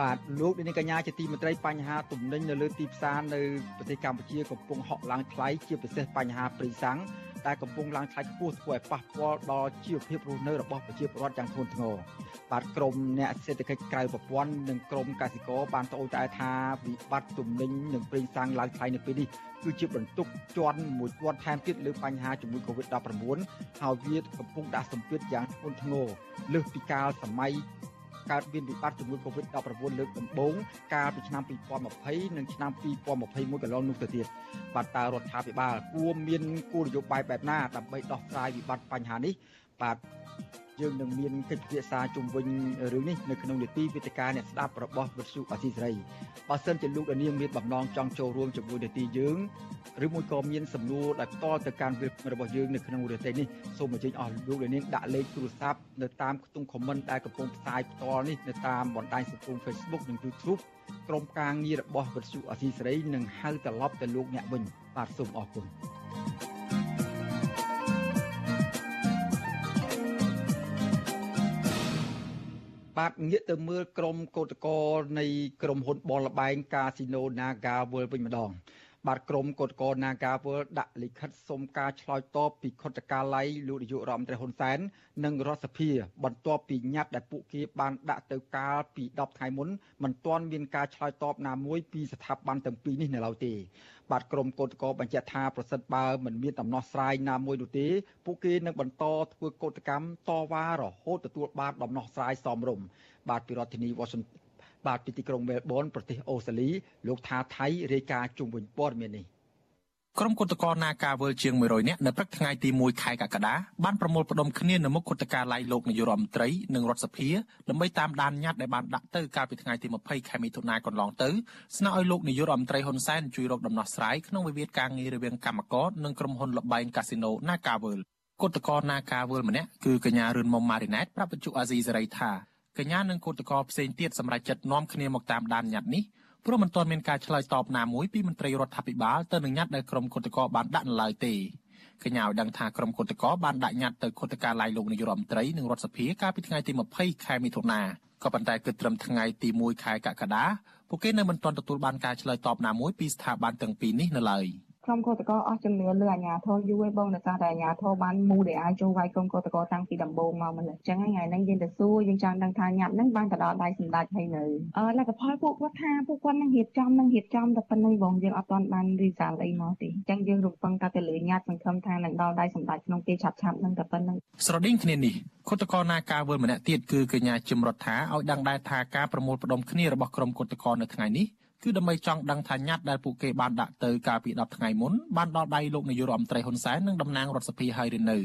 Speaker 1: បាទលោកនាងកញ្ញាជាទីមេត្រីបញ្ហាទំនិញនៅលើទីផ្សារនៅប្រទេសកម្ពុជាកំពុងហក់ឡើងថ្លៃជាពិសេសបញ្ហាព្រីសាំងដែលកំពុងឡើងថ្លៃខ្ពស់ធ្វើឲ្យប៉ះពាល់ដល់ជីវភាពរស់នៅរបស់ប្រជាពលរដ្ឋយ៉ាងធ្ងន់ធ្ងរបាទក្រមអ្នកសេដ្ឋកិច្ចក្រៅប្រព័ន្ធនិងក្រមកសិករបានត្អូញត្អែថាវិបត្តិទំនិញនិងព្រីសាំងឡើងថ្លៃនៅពេលនេះគឺជាបន្ទុកជាន់មួយជាន់ថែមទៀតលើបញ្ហាជំងឺ Covid-19 ហើយវាកំពុងដាក់សម្ពាធយ៉ាងធ្ងន់ធ្ងរលើសពីកាលសម័យ កើតមានវិបត្តិជំងឺ Covid-19 លើកដំបូងកាលពីឆ្នាំ2020និងឆ្នាំ2021កន្លងនោះទៅទៀតបាទតើរដ្ឋាភិបាលគួរមានគោលនយោបាយបែបណាដើម្បីដោះស្រាយវិបត្តិបញ្ហានេះបាទ យើងនឹងមានកិច្ចពិភាក្សាជុំវិញរឿងនេះនៅក្នុងនីតិវិទ្យាអ្នកស្ដាប់របស់វិទ្យុអសីសេរីបើសិនជាលោកនាងមានបំណងចង់ចូលរួមជាមួយនីតិយើងឬមួយក៏មានសំណួរដែលផ្ទាល់ទៅកាន់វិទ្យុរបស់យើងនៅក្នុងនីតិនេះសូមអញ្ជើញអស់លោកនាងដាក់លេខទូរស័ព្ទនៅតាមខ្ទង់ comment ដែលកំពុងផ្សាយផ្ទាល់នេះនៅតាមបណ្ដាញសង្គម Facebook និង YouTube ក្រុមការងាររបស់វិទ្យុអសីសេរីនឹងហៅត្រឡប់ទៅលោកអ្នកវិញបាទសូមអរគុណ បាទងាកទៅមើលក្រុមកោតកោនៃក្រុមហ៊ុនបលលបែងកាស៊ីណូ Naga World វិញម្ដងបាទក្រមកោតកោនាការវលដាក់លិខិតសុំការឆ្លើយតបពីខុទ្ទកាល័យលោកនាយករដ្ឋមន្ត្រីហ៊ុនសែននិងរដ្ឋសភា បន្ទាប់ពីញត្តិដែលពួកគេបានដាក់ទៅកាលពី10ថ្ងៃមុនមិនទាន់មានការឆ្លើយតបណាមួយពីស្ថាប័នទាំងពីរនេះនៅឡើយទេ បាទក្រមកោតកោបញ្ជាក់ថាប្រសិទ្ធបើមិនមានដំណោះស្រាយណាមួយនោះទេពួកគេនឹងបន្តធ្វើកោតកម្មតវ៉ារហូតទទួលបានដំណោះស្រាយសមរម្យបាទពីរដ្ឋធានី Washington បាទពីទីក្រុងមែលប៊នប្រទេសអូស្ត្រាលីលោកថាថៃរាយការណ៍ជុំវិញព័ត៌មាននេះ
Speaker 11: ក្រុមគុតកោនាការវើលជាង100នាក់នៅព្រឹកថ្ងៃទី1ខែកក្កដាបានប្រមូលផ្ដុំគ្នានៅមុខគុតកាឡៃលោកនាយរដ្ឋមន្ត្រីនិងរដ្ឋសភាដើម្បីតាមដានញត្តិដែលបានដាក់ទៅកាលពីថ្ងៃទី20ខែមិថុនាកន្លងទៅស្នើឲ្យលោកនាយរដ្ឋមន្ត្រីហ៊ុនសែនជួយរកដំណោះស្រាយក្នុងវិវាទការងាររវាងកម្មករនិងក្រុមហ៊ុនលបែងកាស៊ីណូ Nagavel គុតកោនាការវើលម្នាក់គឺកញ្ញារឿនមុំម៉ារីណែតប្រាប់បញ្ជុអាស៊ីសេរីថាកញ្ញានិងគឧតកោផ្សេងទៀតសម្រាប់ចិត្តនាំគ្នាមកតាមដានញត្តិនេះ ព្រោះមិនទាន់មានការឆ្លើយតបណាមួយពីមន្ត្រីរដ្ឋាភិបាលទៅនឹងញត្តិដែលក្រុមគឧតកោបានដាក់នៅឡើយទេកញ្ញាឲ្យដឹងថាក្រុមគឧតកោបានដាក់ញត្តិទៅគឧតកាឡៃលោកនាយរដ្ឋមន្ត្រីនិងរដ្ឋសភាកាលពីថ្ងៃទី20ខែមិថុនាក៏ប៉ុន្តែគិតត្រឹមថ្ងៃទី1ខែកក្កដាពួកគេនៅមិនទាន់ទទួលបានការឆ្លើយតបណាមួយពីស្ថាប័នទាំងពីរនេះនៅឡើយ។
Speaker 12: ក្រុមកោតក្រអស់ជំនឿលើអាជ្ញាធរយូរឯងបងដោយសារតែអាជ្ញាធរបានមូលដែលអាចចូលវាយក្រុមកោតក្រតាំងពីដំបូងមកម្ល៉េះអញ្ចឹងថ្ងៃហ្នឹងយើងទៅសួរយើងចង់ដឹងថាញាប់ហ្នឹងបានទៅដល់ដៃសម្ដេចហើយនៅអឺលទ្ធផលពួកគាត់ថាពួកគាត់នឹងរៀបចំនឹងរៀបចំតែប៉ុណ្្នឹងបងយើងអត់ទាន់បានរីសាល់អីមកទេអញ្ចឹងយើងរំពឹងតែទៅលើញាប់សង្ឃឹមថានឹងដល់ដៃសម្ដេចក្នុងពេលឆាប់ឆាប់ហ្នឹងតែប៉ុណ្្នឹង
Speaker 11: ស្រដៀងគ្នានេះគុតកោណាការវល់ម្នាក់ទៀតគឺកញ្ញាជំរដ្ឋាឲ្យដឹងដែរថាការប្រមូលផ្ដុំគ្នារបស់ក្រុមគុតកោនៅថ្ងៃនេះ គឺដើម្បីចង់ដឹងថាញត្តិដែលពួកគេបានដាក់ទៅកាលពី10ថ្ងៃមុនបានដល់ដៃលោកនាយករដ្ឋមន្ត្រីហ៊ុនសែននិងតំណាងរដ្ឋសភាហើយឬនៅ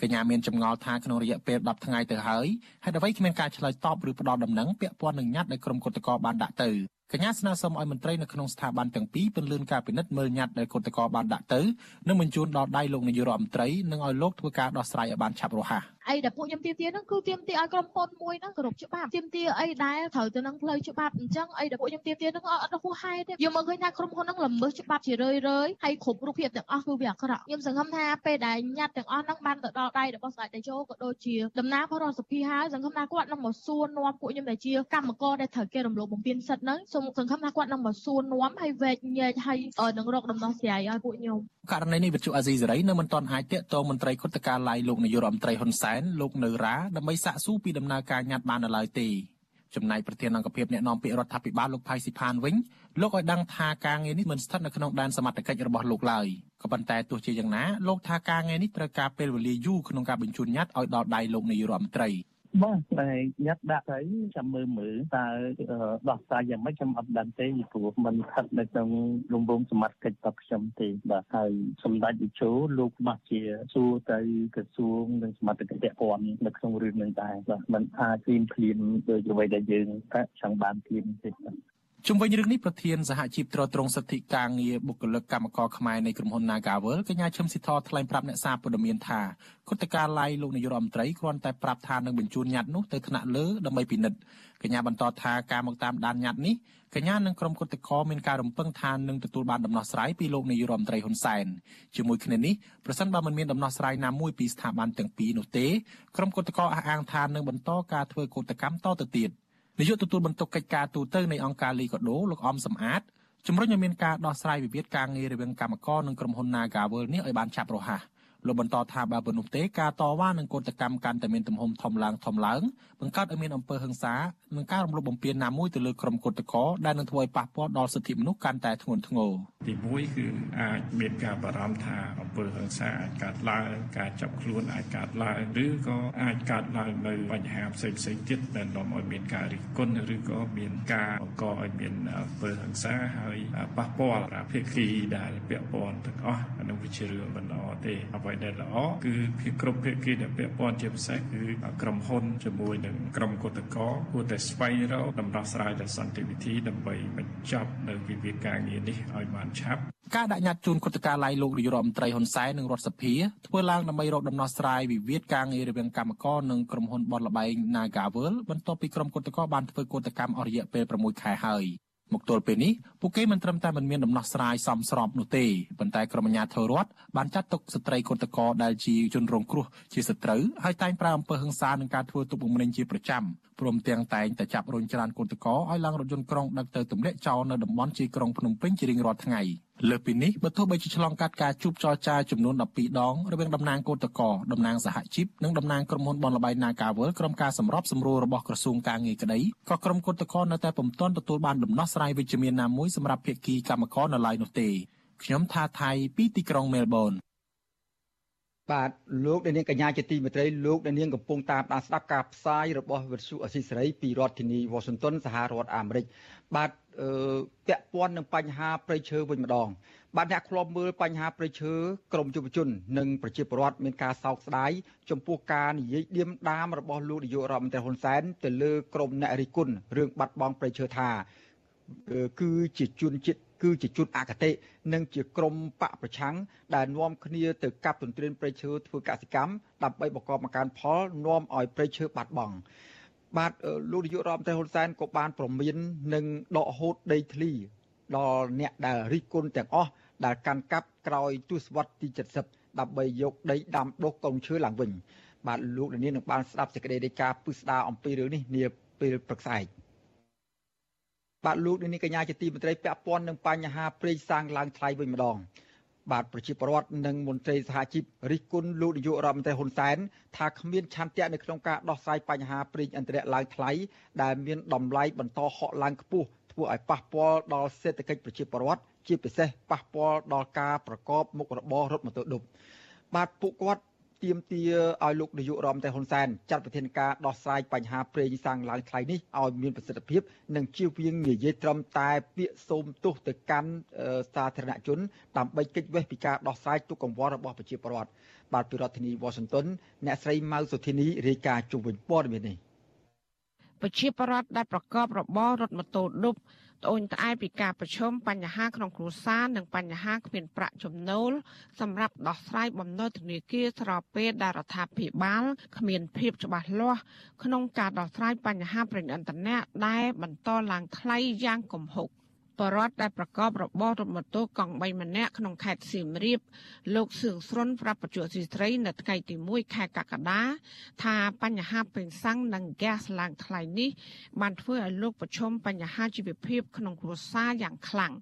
Speaker 11: កញ្ញាមានចម្ងល់ថាក្នុងរយៈពេល10ថ្ងៃទៅហើយហេតុអ្វីគ្មានការឆ្លើយតបឬផ្ដល់ដំណឹងពាក់ព័ន្ធនឹងញត្តិដែលក្រុមគឧតកោបានដាក់ទៅ កញ្ញាស្នើសុំឲ្យមន្ត្រីនៅក្នុងស្ថាប័នទាំងពីរពន្លឿនការពិនិត្យមើលញត្តិដែលគឧតកោបានដាក់ទៅនិងបញ្ជូនដល់ដៃលោកនាយករដ្ឋមន្ត្រីនិងឲ្យលោកធ្វើការដោះស្រាយឲ្យបានឆាប់រហ័ស
Speaker 13: អីដែលពួកខ្ញុំទាមទារហ្នឹងគឺទាមទារឲ្យក្រុមហ៊ុនមួយហ្នឹងគោរពច្បាប់ទាមទារអីដែលត្រូវទៅនឹងផ្លូវច្បាប់អញ្ចឹងអីដែលពួកខ្ញុំទាមទារហ្នឹងអត់ហួសហេតុទេយើងមើលឃើញថាក្រុមហ៊ុនហ្នឹងល្មើសច្បាប់ជារឿយរឿយហើយគ្រប់រូបភាពទាំងអស់គឺវាអាក្រក់ខ្ញុំសង្ឃឹមថាពេលដែលញត្តិទាំងអស់ហ្នឹងបានទៅដល់ដៃរបស់ស្ដេចតេជោក៏ដូចជាដំណើរផងរដ្ឋសភាហើយសង្ឃឹមថាគាត់នឹងមកសួរនាំពួកខ្ញុំដែលជាកម្មករដែលត្រូវគេរំលោភបំពានសិទ្ធិហ្នឹងសូមសង្ឃឹមថាគាត់នឹងមកសួរនាំហើយវែកញែកហើយនឹងរកដំណោះស្រាយឲ្យពួកខ្ញុំ
Speaker 11: ករណីនេះវិទ្យុអាស៊ីសេរីនៅមិនទាន់អាចតាក់ទងមន្ត្រីគុតការឡាយលោកនាយករដ្ឋមន្ត្រីហ៊ុនសែនលោកនៅរ៉ាដើម្បីសាកសួរពីដំណើរការញត្តិបាននៅឡើយទេចំណែកប្រធានអង្គភិបអ្នកណែនាំពាក្យរដ្ឋាភិបាលលោកផៃស៊ីផានវិញលោកឲ្យដឹងថាការងារនេះមិនស្ថិតនៅក្នុងដែនសមត្ថកិច្ចរបស់លោកឡើយក៏ប៉ុន្តែទោះជាយ៉ាងណាលោកថាការងារនេះត្រូវការពេលវេលាយូរក្នុងការបញ្ជូនញត្តិឲ្យដល់ដៃលោកនាយករដ្ឋមន្ត្រី
Speaker 14: បាទតែញ៉ាត់ដាក់ទៅចាំមើលមើលតើដោះស្រាយយ៉ាងម៉េចខ្ញុំអត់ដឹងទេពីព្រោះมันស្ថិតនៅក្នុងរង្វង់សមត្ថកិច្ចរបស់ខ្ញុំទេបាទហើយសម្ដេចវិជោលោកបាស់ជាសួរទៅក្រសួងនិងសមត្ថកិច្ចពាក់ព័ន្ធនៅក្នុងរឿងនេះដែរបាទมันអាចព្រៀមព្រៀមដោយអ្វីដែលយើងចង់បានព្រៀមទេបាទ
Speaker 11: ជុំវិញរឿងនេះប្រធានសហជីពត្រួតត្រងសិទ្ធិការងារបុគ្គលិកកម្មករខ្មែរនៃក្រុមហ៊ុន Nagavel កញ្ញាឈឹមស៊ីធថ្លែងប្រាប់អ្នកសារព័ត៌មានថាគុតការឡាយលោកនាយករដ្ឋមន្ត្រីគ្រាន់តែប្រាប់ថានឹងបញ្ជូនញត្តិនោះទៅថ្នាក់លើដើម្បីពិនិត្យកញ្ញាបន្តថាការមកតាមដានញត្តិនេះកញ្ញានិងក្រុមគុតកោមានការរំពឹងថានឹងទទួលបានដំណោះស្រាយពីលោកនាយករដ្ឋមន្ត្រីហ៊ុនសែនជាមួយគ្នានេះប្រសិនបើមិនមានដំណោះស្រាយណាមួយពីស្ថាប័នទាំងពីរនោះទេក្រុមគុតកោអះអាងថានឹងបន្តការធ្វើកោតកម្មតទៅទៀត។ នាយកទទួលបន្ទុកកិច្ចការទូតនៃអង្គការលីកាដូលោកអំសំអាតជំរុញឲ្យមានការដោះស្រាយវិវាទការងាររវាងកម្មករនិងក្រុមហ៊ុន Nagavel នេះឲ្យបានឆាប់រហ័ស។លោកបន្តថាបើប៉ុណ្ណោះទេការតវ៉ានឹងកោតកម្មកាន់តែមានទំហំធំឡើងធំឡើងបង្កើតឲ្យមានអំពើហិង្សា និងការរំលោភបំពានណាមួយទៅលើក្រុមកុតកោដែលនឹងធ្វើឲ្យប៉ះពាល់ដល់សិទ្ធិមនុស្សកាន់តែធ្ងន់ធ្ងរ
Speaker 15: ទី1គឺអាចមានការបារម្ភថាអំពើហិង្សាអាចកើតឡើងការចាប់ខ្លួនអាចកើតឡើងឬក៏អាចកើតឡើងនៅបញ្ហាផ្សេងផ្សេងទៀតដែលនាំឲ្យមានការរិះគន់ឬក៏មានការបង្កឲ្យមានអំពើហិង្សាហើយប៉ះពាល់ភាគីដែលពាក់ព័ន្ធទាំងអស់អានោះវាជារឿងមិនល្អទេអ្វីដែលល្អគឺភាគគ្រប់ភាគីដែលពាក់ព័ន្ធជាពិសេសគឺក្រុមហ៊ុនជាមួយនឹងក្រុមគឧតកោគួរតែស្វែងរកដំណោះស្រាយដោយសន្តិវិធីដើម្បីបញ្ចប់នៅវិវាទការងារនេះឲ្យបានឆាប់
Speaker 11: ការដាក់ញត្តិជូនគុតការឡាយលោកនាយរដ្ឋមន្ត្រីហ៊ុនសែននិងរដ្ឋសភាធ្វើឡើងដើម្បីរកដំណោះស្រាយវិវាទការងាររវាងកម្មករនិងក្រុមហ៊ុនបនលបែង Nagavel បន្ទាប់ពីក្រុមគុតកោបានធ្វើកោតកម្មអស់រយៈពេល6ខែហើយ មកទល់ពេលនេះពួកគេមិនត្រឹមតែមិនមានដំណោះស្រាយសមស្របនោះទេប៉ុន្តែក្រុមអាជ្ញាធររដ្ឋបានចាត់ទុកស្ត្រីកុតកោដែលជាជនរងគ្រោះជាសត្រូវហើយតែងប្រើអំពើហិង្សានិងការធ្វើទុកបុកម្នេញជាប្រចាំព្រមទាំងតែងតែចាប់រុញច្រានកុតកោឲ្យឡើងរថយន្តក្រុងដឹកទៅទម្លាក់ចោលនៅតំបន់ជាក្រុងភ្នំពេញជារៀងរាល់ថ្ងៃ លើពីនេះបើទោះបីជាឆ្លងកាត់ការជួបចរចាចំនួន12ដងរវាងតំណាងគឧតកោតំណាងសហជីពនិងតំណាងក្រុមហ៊ុនបនលបៃ Nagawal ក្រុមការសម្របសម្រួលរបស់ក្រសួងការងារក្តីក៏ក្រុមគឧតកោនៅតែពុំទាន់ទទួលបានដំណោះស្រាយវិជ្ជមានណាមួយសម្រាប់ភាគីកម្មករនៅឡើយនោះទេខ្ញុំថាថៃពីទីក្រុងមែលប៊ន
Speaker 1: បាទលោកអ្នកនាងកញ្ញាជាទីមេត្រីលោកអ្នកនាងកំពុងតាមដានស្ដាប់ការផ្សាយរបស់វិទ្យុអស៊ីសេរីពីរដ្ឋធានី Washington សហរដ្ឋអាមេរិកបាទពាក់ព័ន្ធនឹងបញ្ហាប្រៃឈើវិញម្ដង បាទអ្នកធ្លាប់មើលបញ្ហាប្រៃឈើក្រមយុវជន និងប្រជាពលរដ្ឋមានការសោកស្ដាយចំពោះការនិយាយឌៀមដាមរបស់លោកនាយករដ្ឋមន្ត្រីហ៊ុនសែនទៅលើក្រមអ្នករិះគន់រឿងបាត់បង់ប្រៃឈើថាគឺជាជនជាតិ គឺជាជនអកតេនិងជាក្រមបកប្រឆាំងដែលនាំគ្នាទៅកាប់ទន្ទ្រានព្រៃឈើធ្វើកសិកម្មដើម្បីបង្កបង្កើនផលនាំឲ្យព្រៃឈើបាត់បង់បាទលោកនាយករដ្ឋមន្ត្រីហ៊ុនសែនក៏បានប្រមាននឹងដកហូតដីធ្លីដល់អ្នកដែលរិះគន់ទាំងអស់ដែលកាន់កាប់ក្រោយទសវត្សរ៍ទី70ដើម្បីយកដីដាំដុះកូនឈើឡើងវិញបាទលោកនាងនឹងបានស្ដាប់សេចក្តីរាយការណ៍ពិស្ដារអំពីរឿងនេះនាពេលព្រឹកស្អែក បាទលោកនាងកញ្ញាជាទីមេត្រីពាក់ព័ន្ធនឹងបញ្ហាព្រៃសាំងឡើងថ្លៃវិញម្ដងបាទប្រជាពលរដ្ឋនិងមន្ត្រីសហជីពរិះគន់លោកនាយករដ្ឋមន្ត្រីហ៊ុនសែនថាគ្មានឆន្ទៈនៅក្នុងការដោះស្រាយបញ្ហាព្រៃអន្តរជាតិឡើងថ្លៃដែលមានតម្លៃបន្តហក់ឡើងខ្ពស់ធ្វើឲ្យប៉ះពាល់ដល់សេដ្ឋកិច្ចប្រជាពលរដ្ឋជាពិសេសប៉ះពាល់ដល់ការប្រកបមុខរបររថម៉ូតូឌុបបាទពួកគាត់ ទាមទារឲ្យលោកនាយករដ្ឋមន្ត្រីហ៊ុនសែនចាត់វិធានការដោះស្រាយបញ្ហាប្រេងសាំងឡើងថ្លៃនេះឲ្យមានប្រសិទ្ធភាព និងជៀសវាងនិយាយត្រឹមតែពាក្យសូមទោសទៅកាន់សាធារណជនដើម្បីកិច្ចវេះពីការដោះស្រាយទុកកង្វល់របស់ប្រជាពលរដ្ឋបាទពីរដ្ឋធានី Washington អ្នកស្រីម៉ៅសុធីនីរាយការណ៍ជុំវិញព័ត៌មាននេះ
Speaker 16: ប្រជាពលរដ្ឋដែលប្រកបរបររថម៉ូតូឌុប ត្អូញត្អែពីការប្រឈមបញ្ហាក្នុងគ្រួសារនិងបញ្ហាគ្មានប្រាក់ចំណូលសម្រាប់ដោះស្រាយបំណុលធនាគារស្របពេលដែលរដ្ឋាភិបាលគ្មានភាពច្បាស់លាស់ក្នុងការដោះស្រាយបញ្ហាប្រេងឥន្ធនៈដែលបន្តឡើងថ្លៃយ៉ាងគំហុក បរដ្ឋដែលប្រកបរបររថម៉ូតូកង់3ម្នាក់ក្នុងខេត្តសៀមរាបលោកសឿងស្រុនប្រាប់បច្ចុប្បន្នស៊ីស្រីនៅថ្ងៃទី1ខែកក្កដាថាបញ្ហាពេញសាំងនិងហ្គាសឡើងថ្លៃនេះបានធ្វើឲ្យលោកប្រឈមបញ្ហាជីវភាពក្នុងគ្រួសារយ៉ាងខ្លាំង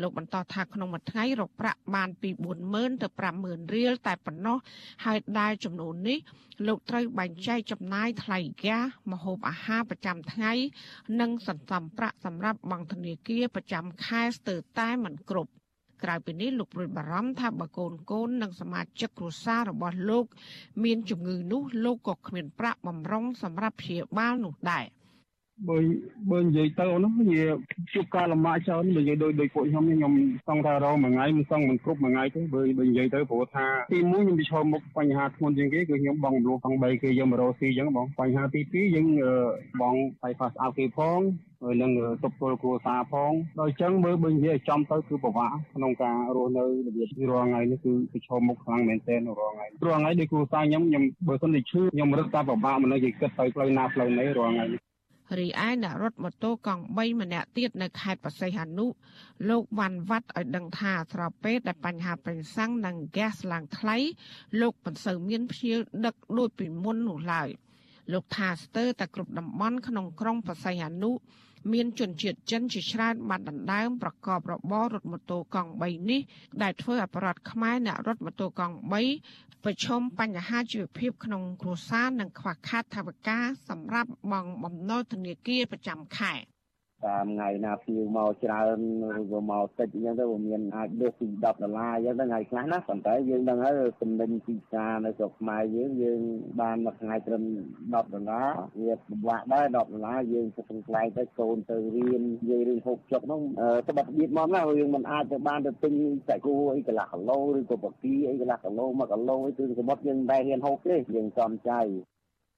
Speaker 16: លោកបន្តថាក្នុងមួយថ្ងៃរកប្រាក់បានពី40000ទៅ50000រៀលតែប៉ុណ្ណោះហើយដែលចំនួននេះលោកត្រូវបែងចែកចំណាយថ្លៃហ្គាសម្ហូបអាហារប្រចាំថ្ងៃ និងសន្សំប្រាក់សម្រាប់បង់ធនាគារប្រចាំខែស្ទើរតែមិនគ្រប់ក្រៅពីនេះលោកព្រួយបារម្ភថាបើកូនកូននិងសមាជិកគ្រួសាររបស់លោក មានជំងឺនោះលោកក៏គ្មានប្រាក់បម្រុងសម្រាប់ព្យាបាលនោះដែរ។
Speaker 17: បើបើនិយាយទៅនោះវាជួបការលំបាកច្រើនបើនិយាយដូចដូចពួកខ្ញុំខ្ញុំសង្ឃថារងមួយថ្ងៃមិនសង្ឃមិនគ្រប់មួយថ្ងៃទេបើបើនិយាយទៅព្រោះថាទី1ខ្ញុំប្រឈមមុខបញ្ហាធ្ងន់ជាងគេគឺខ្ញុំបងរំលោះផង3គេយើងមករកស៊ីអញ្ចឹងបងបញ្ហាទី2យើងបងបាយផាសអោគេផងហើយនឹងទប់ទល់គ្រួសារផងដល់អញ្ចឹងមើលបើនិយាយចំទៅគឺពិបាកក្នុងការរស់នៅរបៀបរាល់ថ្ងៃនេះគឺប្រឈមមុខខ្លាំងមែនទែនរាល់ថ្ងៃរាល់ថ្ងៃដូចគ្រួសារខ្ញុំខ្ញុំបើសិនតែឈឺខ្ញុំរឹតតែពិបាកម្ល៉េះគេគិតទៅផ្លូវណាផ្លូវណីរាល់ថ្ងៃនេះ
Speaker 16: រីឯអ្នករត់ម៉ូតូកង់3ម្នាក់ទៀតនៅខេត្តបរសៃហនុលោកវ៉ាន់វ៉ាត់ឲ្យដឹងថាស្របពេលដែលបញ្ហាប្រេងសាំងនិងហ្គាសឡើងថ្លៃលោកមិនសូវមានភ្ញៀវដឹកដូចពីមុននោះឡើយលោកថាស្ទើរតែគ្រប់តំបន់ក្នុងក្រុងបរសៃហនុ មានជនជាតិចិនជាច្រើនបានដណ្ដើមប្រកបរបររថម៉ូតូកង់3នេះ ដែលធ្វើឲ្យប្រដ្ឋខ្មែរអ្នករត់ម៉ូតូកង់3ប្រឈមបញ្ហាជីវភាពក្នុងគ្រួសារនិងខ្វះខាតថវិកាសម្រាប់បង់បំណុលធនាគារប្រចាំខែ។
Speaker 18: តាមថ្ងៃណាភ្ញៀវមកច្រើនឬក៏មកតិចអញ្ចឹងទៅវាមានអាចលើសពី10ដុល្លារអញ្ចឹងទៅថ្ងៃខ្លះណាប៉ុន្តែយើងដឹងហើយចំណេញទីផ្សារនៅស្រុកខ្មែរយើងយើងបានមួយថ្ងៃត្រឹម10ដុល្លារវាពិបាកដែរ10ដុល្លារយើងទៅក្នុងខ្លែងទៅកូនទៅរៀននិយាយរឿងហូបចុកហ្នឹងត្បិតបៀតមកណាយើងមិនអាចទៅបានទៅទិញសាច់គោអីកន្លះគីឡូឬក៏បកាអីកន្លះគីឡូ1គីឡូអីគឺសមុទ្រយើងតែរៀនហូបទេយើងចំចៃ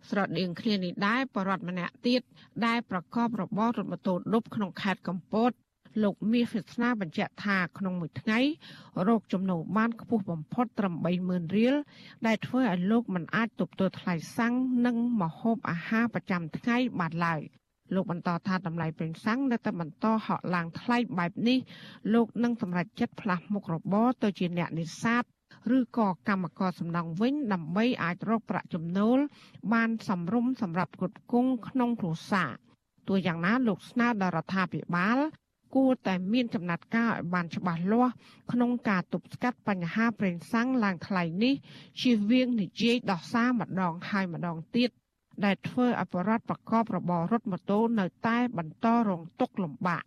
Speaker 16: ស្រដៀងគ្នានេះដែរបរដ្ឋម្នាក់ទៀតដែលប្រកបរបររថម៉ូតូឌុបក្នុងខេត្តកំពតលោកមាសវាសនាបញ្ជាក់ថាក្នុងមួយថ្ងៃរោគចំណូលបានខ្ពស់បំផុតត្រឹម30000រៀលដែលធ្វើឲ្យលោកមិនអាចទប់ទល់ថ្លៃសាំងនិងម្ហូបអាហារប្រចាំថ្ងៃបានឡើយលោកបន្តថាតម្លៃប្រេងសាំងនៅតែបន្តហក់ឡើងថ្លៃបែបនេះលោកនឹងសម្រេចចិត្តផ្លាស់មុខរបរទៅជាអ្នកនេសាទ ឬក៏កម្មករសំណង់វិញ ដើម្បីអាចរកប្រាក់ចំណូល បានសមរម្យសម្រាប់គ្រប់គង់ក្នុងគ្រួសារទោះយ៉ាងណាលោកស្នើដល់រដ្ឋាភិបាល គួរតែមានចំណាត់ការឲ្យបានច្បាស់លាស់ក្នុងការទប់ស្កាត់បញ្ហាប្រេងសាំងឡើងថ្លៃនេះជៀសវាងនិយាយដោះសារម្ដងហើយម្ដងទៀតដែលធ្វើឲ្យបរិវត្តប្រកបរបររថម៉ូតូនៅតែបន្តរងទុក្ខលំបាក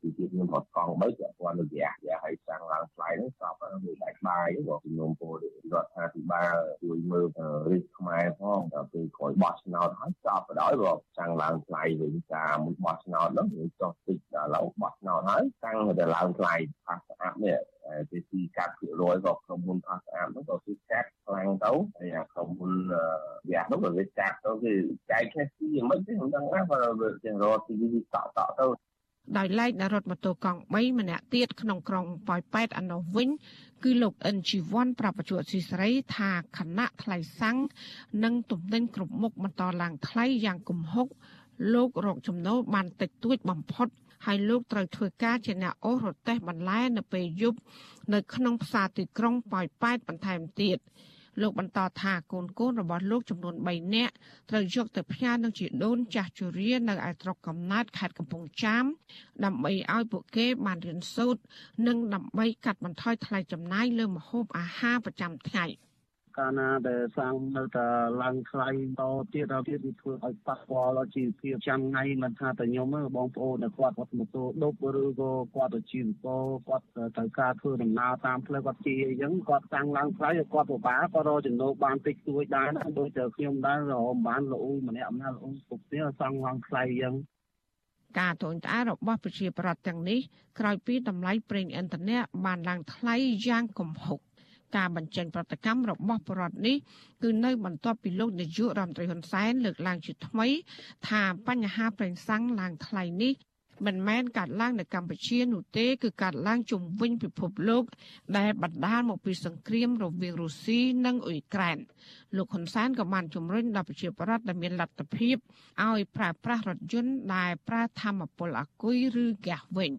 Speaker 19: ទីទៀតខ្ញុំរត់កង់បីពាក់ព័ន្ធនឹងរយៈរយៈឲ្យសាំងឡើងថ្លៃហ្នឹងស្រាប់មួយដាច់បាយក៏ជំនុំពលរដ្ឋាភិបាលជួយមើលរិះខ្មែរផងដល់ពេលក្រោយបោះឆ្នោតហើយចប់ទៅដល់ក៏សាំងឡើងថ្លៃវិញការមួយបោះឆ្នោតហ្នឹងចុះតិចដល់ឡូវបោះឆ្នោតហើយសាំងទៅឡើងថ្លៃផាសស្អាតនេះជាទីកាត់ភាគរយក៏ក្រុមហ៊ុនផាសស្អាតហ្នឹងក៏គឺកាត់ខ្លាំងទៅហើយអាក្រុមហ៊ុនរយៈហ្នឹងក៏វាកាត់ទៅគឺចែកគ្នាទីមិនទេមិនដឹងណាបើវាចេះរកទីតក់តក់ទៅ
Speaker 16: ដោយឡែកនៅរថម៉ូតូកង់3ម្នាក់ទៀតក្នុងក្រុងប៉ោយប៉ែតឯនោះវិញ គឺលោកអិនជីវ័នប្រពន្ធស៊ីស្រីថាខណៈថ្លៃសាំងនិងទំនិញគ្រប់មុខបន្តឡើងថ្លៃយ៉ាងគំហុកលោករកចំណូលបានតិចតួចបំផុតហើយលោកត្រូវធ្វើការជាអ្នកអូសរទេះបន្លែនៅពេលយប់នៅក្នុងផ្សារទីក្រុងប៉ោយប៉ែតបន្ថែមទៀត។ លោកបន្តថាកូនកូនរបស់លោកចំនួន3នាក់ត្រូវយកទៅផ្ញើនឹងជាដូនចាស់ជរានៅឯស្រុកកំណើតខេត្តកំពង់ចាម ដើម្បីឲ្យពួកគេបានរៀនសូត្រនិងដើម្បីកាត់បន្ថយថ្លៃចំណាយលើម្ហូបអាហារប្រចាំថ្ងៃ។
Speaker 14: កាលណាដែលសាំងនៅតែឡើងថ្លៃតទៀតដល់ទៀតវាធ្វើឲ្យប៉ះពាល់ដល់ជីវភាពចាំថ្ងៃមិនថាតែខ្ញុំទេបងប្អូនដែលគាត់គាត់ម៉ូតូដប់ឬក៏គាត់ទៅជីវករគាត់ត្រូវការធ្វើដំណើរតាមផ្លូវគាត់ជាអញ្ចឹងគាត់សាំងឡើងថ្លៃគាត់ពិបាកក៏រកចំណូលបានតិចតួចដែរណាដូចតែខ្ញុំដែររកបានលូម្នាក់ម្នាក់លូគ្រប់គ្នាសាំងឡើងថ្លៃអញ្ចឹង
Speaker 16: ការត្អូញត្អែរបស់ប្រជាប្រដ្ឋទាំងនេះក្រោយពីតម្លៃប្រេងឥន្ធនៈបានឡើងថ្លៃយ៉ាងគំហុក ការបញ្ចេញប្រតិកម្មរបស់បរដ្ឋនេះគឺនៅបន្ទាប់ពីលោកនាយករដ្ឋមន្ត្រីហ៊ុនសែនលើកឡើងជាថ្មី ថាបញ្ហាប្រេងសាំងឡើងថ្លៃនេះ មិនមែនកាត់ឡើងនៅកម្ពុជានោះទេគឺកាត់ឡើងជំវិញពិភពលោក ដែលបណ្ដាលមកពីសង្គ្រាមរវាងរុស្ស៊ីនិងអ៊ុយក្រែនលោកហ៊ុនសែនក៏បានជំរុញដល់ប្រជាពលរដ្ឋដែលមានលទ្ធភាពឲ្យប្រើប្រាស់រថយន្តដែលប្រើធម្មពលអាគុយឬហ្គាសវិញ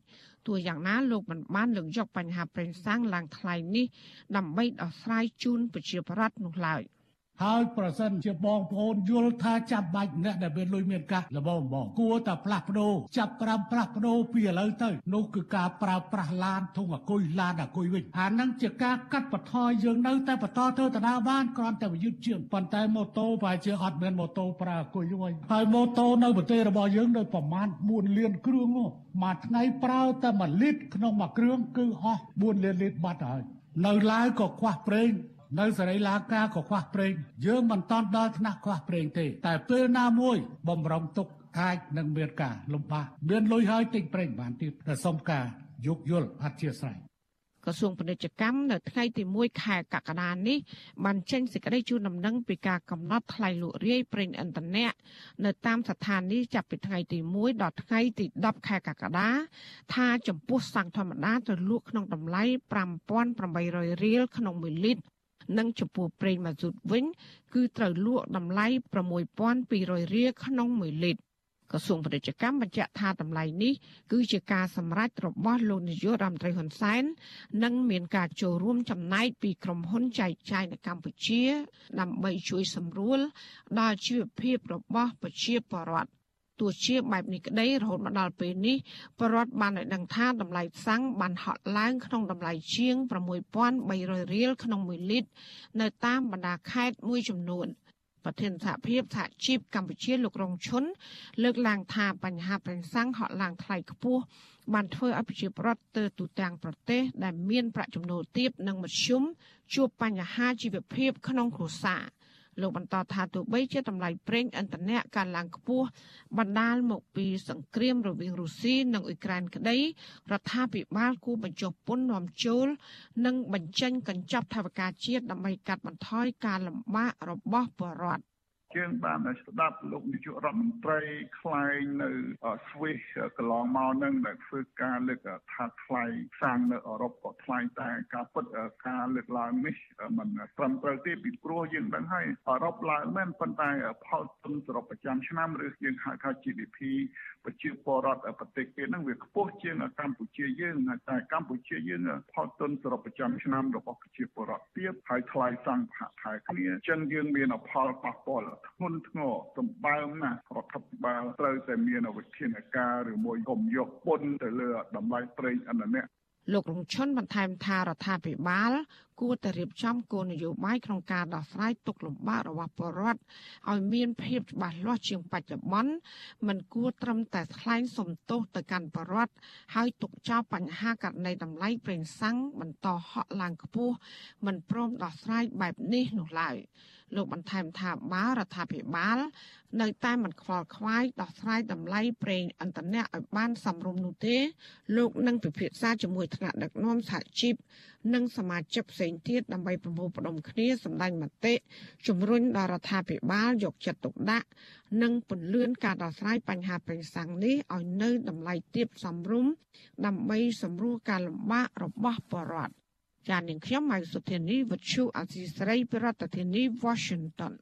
Speaker 16: ទោះយ៉ាងណាលោកមិនបានលើកយកបញ្ហាប្រេងសាំងឡើងថ្លៃនេះដើម្បីដោះស្រាយជូនប្រជាពលរដ្ឋនោះឡើយ។
Speaker 3: ហើយប្រសិនជាបងប្អូនយល់ថាចាំបាច់អ្នកដែលមានលុយមានកាសល្បងបងគួរតែផ្លាស់ប្ដូរចាប់ប្រាំផ្លាស់ប្ដូរពីឥឡូវទៅនោះគឺការប្រើប្រាស់ឡានធុងអគុយឡានអគុយវិញអានឹងជាការកាត់បន្ថយយើងនៅតែបន្តធ្វើដំណើរបានគ្រាន់តែវាយឺតជាងប៉ុន្តែម៉ូតូប្រហែលជាអត់មានម៉ូតូប្រើអគុយវិញហើយម៉ូតូនៅប្រទេសរបស់យើងនៅប្រមាណ4លានគ្រឿងមួយថ្ងៃប្រើតែ1លីត្រក្នុងមួយគ្រឿងគឺអស់4លានលីត្របាត់ហើយនៅឡាវក៏ខ្វះប្រេង នៅសេរីឡាកាក៏ខ្វះប្រេងយើងមិនតាន់ដល់ថ្នាក់ខ្វះប្រេងទេ តែពេលណាមួយបំរុងទុកអាចនឹងមានការលំបាកមានលុយហើយទិញប្រេងបានទៀតតែសុំការយោគយល់អធិស្ឋាន
Speaker 16: ក្រសួងពាណិជ្ជកម្មនៅថ្ងៃទី1ខែកក្កដានេះបានចេញសេចក្តីជូនដំណឹងពីការកំណត់ថ្លៃលក់រាយប្រេងឥន្ធនៈនៅតាមស្ថានីយ៍ចាប់ពីថ្ងៃទី1ដល់ថ្ងៃទី10ខែកក្កដាថាចំពោះសាំងធម្មតាត្រូវលក់ក្នុងតម្លៃ5800រៀលក្នុង1លីត្រ និងចំពោះប្រេងម៉ាស៊ូតវិញ គឺត្រូវលក់តម្លៃ6200រៀលក្នុង1លីត្រក្រសួងពាណិជ្ជកម្មបញ្ជាក់ថាតម្លៃនេះគឺជាការសម្រេចរបស់លោកនាយករដ្ឋមន្ត្រីហ៊ុនសែននិងមានការចូលរួមចំណែកពីក្រុមហ៊ុនចែកចាយនៅកម្ពុជា ដើម្បីជួយសម្រួលដល់ជីវភាពរបស់ប្រជាពលរដ្ឋ ទោះជាបែបនេះក្តីរហូតមកដល់ពេលនេះបរដ្ឋបានឲ្យដឹងថាតម្លៃសាំងបានហក់ឡើងក្នុងតម្លៃជាង6300រៀលក្នុង1លីត្រនៅតាមបណ្ដាខេត្តមួយចំនួនប្រធានសហភាពសហជីពកម្ពុជាលោករងឈុនលើកឡើងថាបញ្ហាប្រេងសាំងហក់ឡើងថ្លៃខ្ពស់បានធ្វើឲ្យប្រជាពលរដ្ឋទៅទូទាំងប្រទេសដែលមានប្រាក់ចំណូលទាបនិងមធ្យមជួបបញ្ហាជីវភាពក្នុងគ្រួសារ លោកបន្តថាទោះបីជាតម្លៃប្រេងឥន្ធនៈកើនឡើងខ្ពស់បណ្ដាលមកពីសង្គ្រាមរវាងរុស្ស៊ីនិងអ៊ុយក្រែនក្តីរដ្ឋាភិបាលគូបញ្ចុះពន្ធនាំចូលនិងបញ្ចេញកញ្ចប់ថវិកាជាតិដើម្បីកាត់បន្ថយការលំបាករបស់ប្រជាពលរដ្ឋ
Speaker 20: យើងបានស្ដាប់លោកនាយករដ្ឋមន្ត្រីខ្លែងនៅស្វីសកន្លងមកនឹងដែលធ្វើការលើកថាថ្លៃសាំងនៅអឺរ៉ុបក៏ថ្លៃតែការពិតការលើកឡើងនេះมันត្រឹមត្រូវទេពីព្រោះយើងដឹងហើយអឺរ៉ុបឡើងមែនប៉ុន្តែផលទុនសរុបប្រចាំឆ្នាំឬយើងហៅថា GDP ប្រជាពលរដ្ឋប្រទេសគេហ្នឹងវាខ្ពស់ជាងកម្ពុជាយើងតែកម្ពុជាយើងផលទុនសរុបប្រចាំឆ្នាំរបស់ប្រជាពលរដ្ឋទៀតហើយថ្លៃសង្ឃថែគ្នាអញ្ចឹងយើងមានផលប៉ះពាល់ធ្ងន់ធ្ងរសម្បើមណាស់រដ្ឋាភិបាលត្រូវតែមានវិធានការឬមួយកុំយកពន្ធទៅលើតម្លៃប្រេងឥន្ធនៈ
Speaker 16: លោករងឈុនបន្ថែមថារដ្ឋាភិបាល គួរតែរៀបចំគោលនយោបាយក្នុងការដោះស្រាយទុក្ខលំបាករបស់ប្រជាពលរដ្ឋឲ្យមានភាពច្បាស់លាស់ជាងបច្ចុប្បន្នមិនគួរត្រឹមតែថ្លែងសំទោសទៅកាន់ប្រជាពលរដ្ឋហើយទុកចោលបញ្ហាករណីតម្លៃប្រេងសាំងបន្តហក់ឡើងខ្ពស់មិនព្រមដោះស្រាយបែបនេះនោះឡើយ លោកបន្ថែមថាបើរដ្ឋាភិបាល នៅតែមិនខ្វល់ខ្វាយដោះស្រាយតម្លៃប្រេងឥន្ធនៈឲ្យបានសមរម្យនោះទេ លោកនឹងពិភាក្សាជាមួយថ្នាក់ដឹកនាំសហជីពនិងសមាជិកផ្សេងទៀតដើម្បីប្រមូលផ្ដុំគ្នាសម្ដែងមតិជំរុញដល់រដ្ឋាភិបាលយកចិត្តទុកដាក់និងពន្លឿនការដោះស្រាយបញ្ហាប្រេងសាំងនេះឲ្យនៅតម្លៃទាបសមរម្យដើម្បីសម្រួលការលំបាករបស់ប្រជាពលរដ្ឋ ចាននាងខ្ញុំម៉ៃសុធានីវັດឈូអសីស្រីប្រធានាធិបតី Washington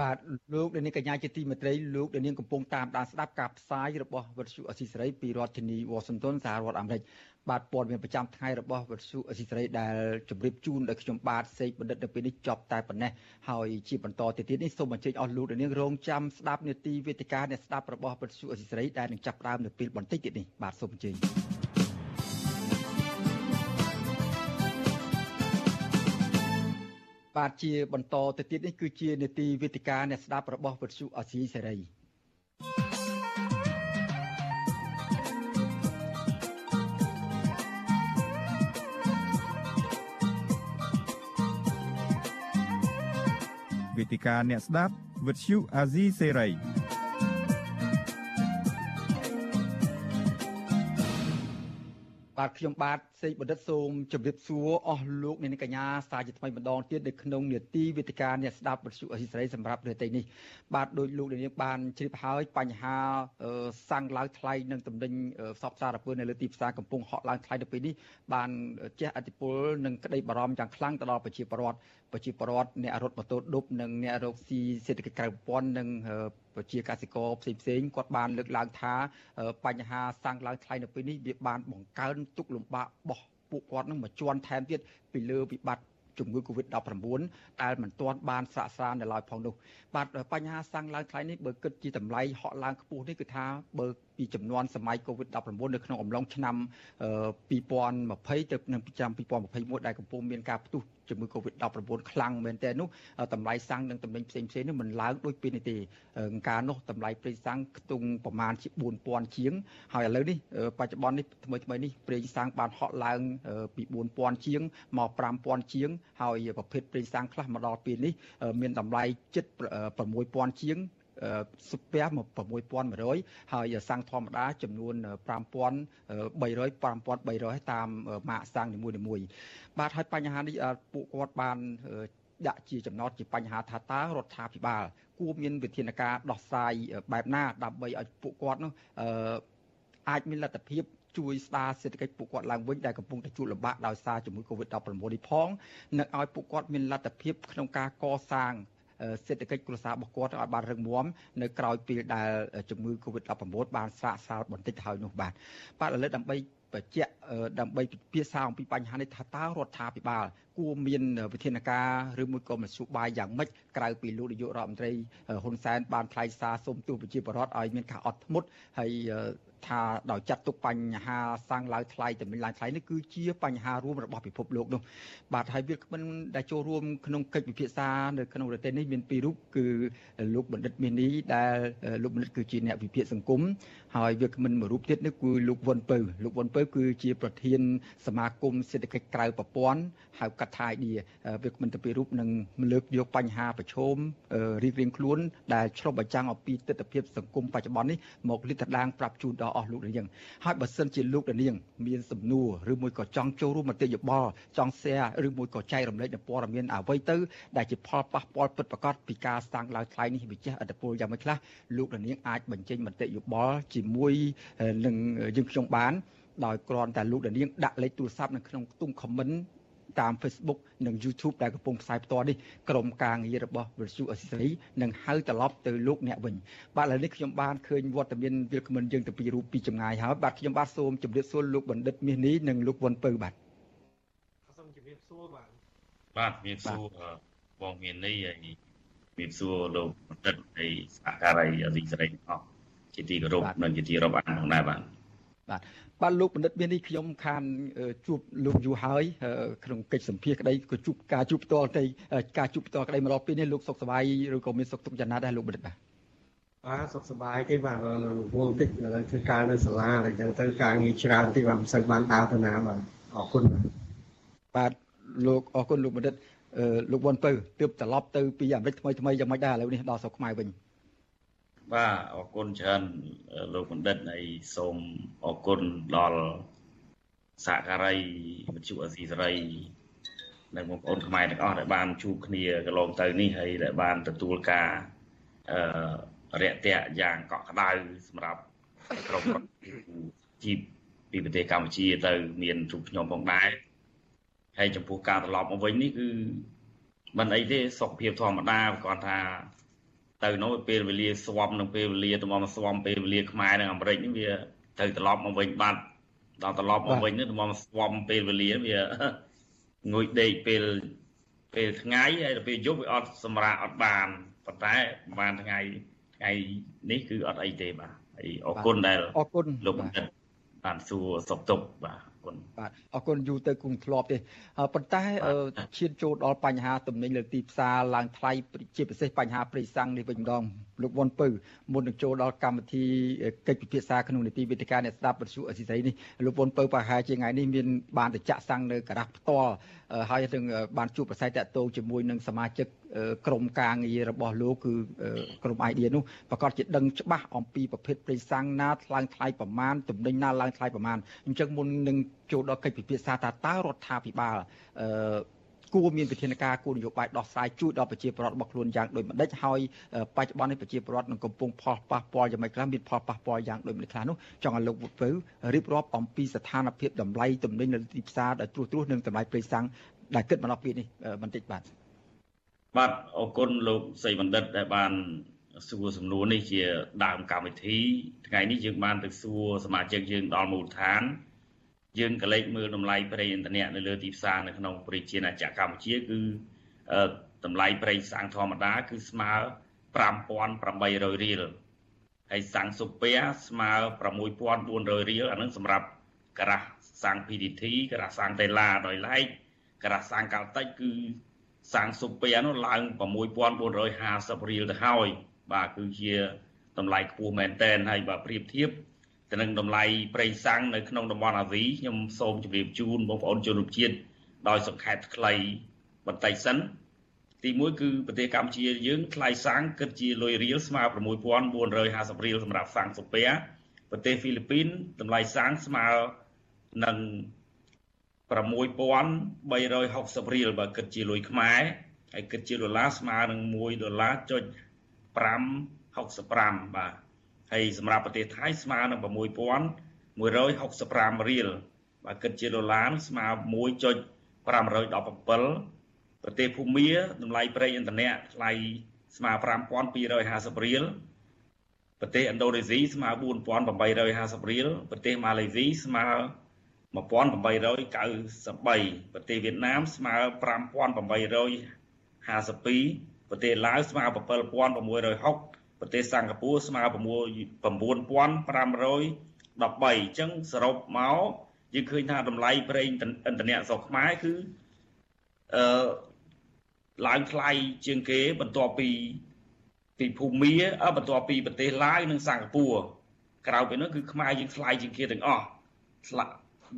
Speaker 1: បាទលោកនាងកញ្ញាជាទីមេត្រីលោកនាងកំពុងតាមដានស្ដាប់ការផ្សាយរបស់វិទ្យុអសីស្រីពីរដ្ឋធានី Washington សហរដ្ឋអាមេរិកបាទព័ត៌មានប្រចាំថ្ងៃរបស់វិទ្យុអសីស្រីដែលជម្រាបជូនដល់ខ្ញុំបាទសេកបណ្ឌិតនៅពេលនេះចប់តែប៉ុណ្ណេះហើយជាបន្តទៅទៀតនេះសូមអញ្ជើញអស់លោកនាងរងចាំស្ដាប់នាទីវេទិកាអ្នកស្ដាប់របស់វិទ្យុអសីស្រីដែលនឹងចាប់ផ្ដើមនៅពេលបន្តិចទៀតនេះបាទសូមអញ្ជើញ បាទជាបន្តទៅទៀតនេះគឺជានេតិវេទិកាអ្នកស្ដាប់របស់វិទ្យុអាស៊ីសេរី
Speaker 21: វេទិកាអ្នកស្ដាប់វិទ្យុអាស៊ីសេរី
Speaker 1: បាទខ្ញុំបាទ សេកបណ្ឌិតសូមជម្រាបសួរអស់លោកអ្នកកញ្ញាសាជាថ្មីម្ដងទៀតនៅក្នុងនេតិវេទិកាអ្នកស្ដាប់វិទ្យុអេស៊ីសរ៉ៃសម្រាប់នាទីនេះបាទដោយលោកអ្នកនាងបានជ្រាបហើយបញ្ហាសាំងឡើងថ្លៃនិងតំណែងផ្សព្វសារពើនៅលើទីផ្សារកំពុងហក់ឡើងថ្លៃនៅពេលនេះបានជះឥទ្ធិពលនិងក្តីបារម្ភយ៉ាងខ្លាំងទៅដល់ប្រជាពលរដ្ឋប្រជាពលរដ្ឋអ្នករត់ម៉ូតូឌុបនិងអ្នករកស៊ីសេដ្ឋកិច្ចក្រៅប្រព័ន្ធនិងប្រជាកសិករផ្សេងផ្សេងគាត់បានលើកឡើងថាបញ្ហាសាំងឡើងថ្លៃនៅពេលនេះវាបានបង្កើនទុកលំបាករបស់ ពួកគាត់នឹងមួយជាន់ថែមទៀតពីលើវិបត្តិជំងឺ Covid-19 ដែលមិនទាន់បានស្រាកស្រាននៅឡើយផងនោះបាទបញ្ហាសាំងឡើងថ្លៃនេះបើគិតជាតម្លៃហក់ឡើងខ្ពស់នេះគឺថាបើ ពីចំនួនសម័យ COVID-19 នៅក្នុងអំឡុងឆ្នាំ2020ទៅនឹងឆ្នាំ2021ដែលកំពុងមានការផ្ទុះជំងឺ Covid-19 ខ្លាំងមែនទែននោះតម្លៃសាំងនិងតម្លៃផ្សេងផ្សេងនោះមិនឡើងដូចពេលនេះទេកាលនោះតម្លៃប្រេងសាំងខ្ទង់ប្រមាណជា4000ជាងហើយឥឡូវនេះបច្ចុប្បន្ននេះថ្មីថ្មីនេះប្រេងសាំងបានហក់ឡើងពី4000ជាងមក5000ជាងហើយប្រភេទប្រេងសាំងខ្លះមកដល់ពេលនេះមានតម្លៃជិត6000ជាង សុភ័ក្រ6100ហើយសាំងធម្មតាចំនួន5300 5300តាមម៉ាកសាំងនីមួយៗបាទហើយបញ្ហានេះពួកគាត់បានដាក់ជាចំណោទជាបញ្ហាថាតើរដ្ឋាភិបាលគួរមានវិធានការដោះស្រាយបែបណា ដើម្បីឲ្យពួកគាត់នោះអាចមានលទ្ធភាពជួយស្ដារសេដ្ឋកិច្ចពួកគាត់ឡើងវិញដែលកំពុងតែជួបលំបាកដោយសារជំងឺ Covid-19 នេះផងនិងឲ្យពួកគាត់មានលទ្ធភាពក្នុងការកសាង សេដ្ឋកិច្ចគ្រួសាររបស់គាត់ឲ្យបានរឹងមាំនៅក្រោយពេលដែលជំងឺ Covid-19 បានស្រាកស្រាលបន្តិចហើយនោះបាទបាទឥឡូវដើម្បីបញ្ជាក់ដើម្បីពិភាក្សាអំពីបញ្ហានេះថាតើរដ្ឋាភិបាល គួរមានវិធានការឬមួយក៏មធ្យោបាយយ៉ាងម៉េចក្រៅពីលោកនាយករដ្ឋមន្ត្រីហ៊ុនសែនបានថ្លែងសារសូមទូប្រជាពលរដ្ឋឲ្យមានការអត់ធ្មត់ហើយ ថាដោយចាត់ទុកបញ្ហាសាំងឡើងថ្លៃតែមានឡើងថ្លៃនេះគឺជាបញ្ហារួមរបស់ពិភពលោកនោះបាទហើយវាគ្មិនដែលចូលរួមក្នុងកិច្ចពិភាក្សានៅក្នុងប្រទេសនេះមានពីររូបគឺលោកបណ្ឌិតមាសនេះដែលលោកបណ្ឌិតគឺជាអ្នកវិភាគសង្គមហើយវាគ្មិនមួយរូបទៀតនេះគឺលោកវុនពៅលោកវុនពៅគឺជាប្រធានសមាគមសេដ្ឋកិច្ចក្រៅប្រព័ន្ធហៅកាត់ថា idea វាគ្មិនទៅពីរូបនឹងលើកយកបញ្ហាប្រឈមរៀងរៀងខ្លួនដែលឆ្លុះបញ្ចាំងអំពីទស្សនវិជ្ជាសង្គមបច្ចុប្បន្ននេះមកលិតដាងប្រាប់ជូនដល់អស់លោកនាងហើយបើសិនជាលោកនាងមានសំណួរឬមួយក៏ចង់ចូលរួមមតិយោបល់ចង់ share ឬមួយក៏ចែករំលែកនូវព័ត៌មានអ្វីទៅដែលជាផលប៉ះពាល់ពិតប្រាកដពីការស្តាំងឡើងថ្លៃនេះវិជាឥទ្ធិពលយ៉ាងម៉េចខ្លះលោកនាងអាចបញ្ចេញមតិយោបល់ជាមួយនឹងយើងខ្ញុំបានដោយគ្រាន់តែលោកនាងដាក់លេខទូរស័ព្ទនៅក្នុងខ្ទង់ comment តាម Facebook និង YouTube ដែលកំពុងផ្សាយផ្ទាល់នេះក្រុមការងាររបស់វិទ្យុអសិរ័យនឹងហៅត្រឡប់ទៅលោកអ្នកវិញបាទឥឡូវនេះខ្ញុំបានឃើញវត្តមានវាគ្មិនយើងទៅពីរូបពីចម្ងាយហើយបាទខ្ញុំបាទសូមជម្រាបសួរលោកបណ្ឌិតមាសនេះនិងលោកវុនពៅបាទ
Speaker 22: សូមជម្រាបសួរបាទបាទមានសួរបងមាននេះហើយរាបសួរលោកបណ្ឌិតនៃសហការីអស៊ីសេរីអស់ជាទីគោរពនិងជាទីរាប់អានផងដែរបាទ
Speaker 1: បាទបាទលោកបណ្ឌិតមាននេះខ្ញុំខានជួបលោកយូរហើយ ក្នុងកិច្ចសម្ភាសក្តីក៏ជួបការជួបផ្ទាល់ទៅការជួបផ្ទាល់ក្តីមកដល់ពេលនេះលោកសុខសប្បាយឬក៏មានសុខទុក្ខយ៉ាងណាដែរលោកបណ្ឌិតបាទ
Speaker 23: បាទសុខសប្បាយទេបាទវងតិចឥឡូវធ្វើការនៅសាលាអញ្ចឹងទៅការងារច្រើនទីបាទមិនសូវបានដើរទៅណាបាទអរគុណ
Speaker 1: បាទលោកអរគុណលោកបណ្ឌិតលោកវ៉ាន់ពៅទើបត្រឡប់ទៅពីអាមេរិកថ្មីថ្មីយ៉ាងម៉េចដែរឥឡូវនេះដល់ស្រុកខ្មែរវិញ
Speaker 22: បាទអរគុណច្រើនលោកបណ្ឌិតហើយសូមអរគុណដល់សហការីវិទ្យុអសីសេរីនិងបងប្អូនខ្មែរទាំងអស់ដែលបានជួបគ្នាកន្លងទៅនេះហើយដែលបានទទួលការអឺរាក់ទាក់យ៉ាងកក់ក្ដៅសម្រាប់ក្រុមជីពពីប្រទេសកម្ពុជាទៅមានជួបខ្ញុំផងដែរហើយចំពោះការត្រឡប់មកវិញនេះគឺមិនអីទេសុខភាពធម្មតាគាត់ថា ទៅនោះពេលវេលាស្វំនឹងពេលវេលាទៅមកស្វំពេលវេលាខ្មែរនិងអាមេរិកនេះវាទៅត្រឡប់មកវិញបាត់ដល់ត្រឡប់មកវិញនេះទៅមកស្វំពេលវេលាវាងុយដេកពេលពេលថ្ងៃហើយដល់ពេលយប់វាអត់សម្រាកអត់បានប៉ុន្តែប្រហែលថ្ងៃថ្ងៃនេះគឺអត់អីទេបាទហើយអរគុណដែល
Speaker 1: អរគុណ
Speaker 22: លោកបណ្ឌិតបានសួរសុខទុក្ខបាទ
Speaker 1: គុណបាទអរគុណយូរទៅគុំធ្លាប់ទេប៉ុន្តែឈានចូលដល់បញ្ហាទំនិញលើទីផ្សារឡើងថ្លៃជាពិសេសបញ្ហាប្រេសាំងនេះវិញម្ដង លោកវ៉ុនពៅមុននឹងចូលដល់កម្មវិធីកិច្ចពិភាក្សាក្នុងនីតិវិទ្យាអ្នកស្ដាប់វិទ្យុអស៊ីសេរីនេះលោកវ៉ុនពៅប្រហែលជាថ្ងៃនេះមានបានទៅចាក់សាំងនៅការ៉ាស់ផ្ទាល់ហើយនឹងបានជួបប្រស័យតាក់ទងជាមួយនឹងសមាជិកក្រុមការងាររបស់លោកគឺក្រុម idea នោះប្រកាសជាដឹងច្បាស់អំពីប្រភេទប្រេសាំងណាថ្លៃថ្លៃប្រមាណទំនិញណាឡើងថ្លៃប្រមាណអញ្ចឹងមុននឹងចូលដល់កិច្ចពិភាក្សាថាតើរដ្ឋាភិបាលអឺ គួរមានវិធានការគោលនយោបាយដោះស្រាយជួយដល់ប្រជាពលរដ្ឋរបស់ខ្លួនយ៉ាងដូចម្ដេចហើយបច្ចុប្បន្ននេះប្រជាពលរដ្ឋនឹងកំពុងផលប៉ះពាល់យ៉ាងម៉េចខ្លះមានផលប៉ះពាល់យ៉ាងដូចម្ដេចខ្លះនោះចង់ឲ្យលោកវុទ្ធពៅរៀបរាប់អំពីស្ថានភាពតម្លៃទំនិញនៅទីផ្សារដែលត្រួសត្រាសនិងតម្លៃប្រេងសាំងដែលគិតមកដល់ពេលនេះបន្តិចបាទ
Speaker 22: បាទអរគុណលោកសីបណ្ឌិតដែលបានសួរសំណួរនេះជាដើមកម្មវិធីថ្ងៃនេះយើងបានទៅសួរសមាជិកយើងដល់មូលដ្ឋាន យើងក៏លេខមើលតម្លៃប្រេងឥន្ធនៈនៅលើទីផ្សារនៅក្នុងប្រជាណាចក្រកម្ពុជាគឺតម្លៃប្រេងសាំងធម្មតា គឺស្មើ5800រៀលហើយសាំងស៊ុប៊ែស្មើ6400រៀលអានឹងសម្រាប់ការ៉ាស់សាំង PDT ការ៉ាស់សាំងតេឡាដោយឡែកការ៉ាស់សាំងកាល់តិចគឺសាំងស៊ុប៊ែនោះឡើង6450រៀលទៅហើយបាទគឺជាតម្លៃខ្ពស់មែនតែនហើយបើប្រៀបធៀប ទៅនឹងតម្លៃប្រេងសាំងនៅក្នុងតំបន់អាស៊ីខ្ញុំសូមជម្រាបជូនបងប្អូនជនរួមជាតិដោយសង្ខេបខ្លីបន្តិចសិនទី1គឺប្រទេសកម្ពុជាយើងថ្លៃសាំងគិតជាលុយរៀលស្មើ6450រៀលសម្រាប់សាំងសូពែប្រទេសហ្វីលីពីនតម្លៃសាំងស្មើនឹង6360រៀលបើគិតជាលុយខ្មែរហើយគិតជាដុល្លារស្មើនឹង1ដុល្លារចុច565បាទ ហើយសម្រាប់ប្រទេសថៃស្មើនឹង6165រៀលបើគិតជាដុល្លារស្មើ1.517ប្រទេសភូមាតម្លៃប្រេងឥន្ធនៈថ្លៃស្មើ5250រៀលប្រទេសឥណ្ឌូនេស៊ីស្មើ4850រៀលប្រទេសម៉ាឡេស៊ីស្មើ1893ប្រទេសវៀតណាមស្មើ5852ប្រទេសឡាវស្មើ7660 ប្រទេសសិង្ហបុរីស្មើ9513អញ្ចឹងសរុបមកយើងឃើញថាតម្លៃប្រេងឥន្ធនៈស្រុកខ្មែរគឺអឺឡើងថ្លៃជាងគេបន្ទាប់ពីពីភូមាអបន្ទាប់ពីប្រទេសឡាវនិងសិង្ហបុរីក្រៅពីនោះគឺខ្មែរយើងថ្លៃជាងគេទាំងអស់ថ្លៃ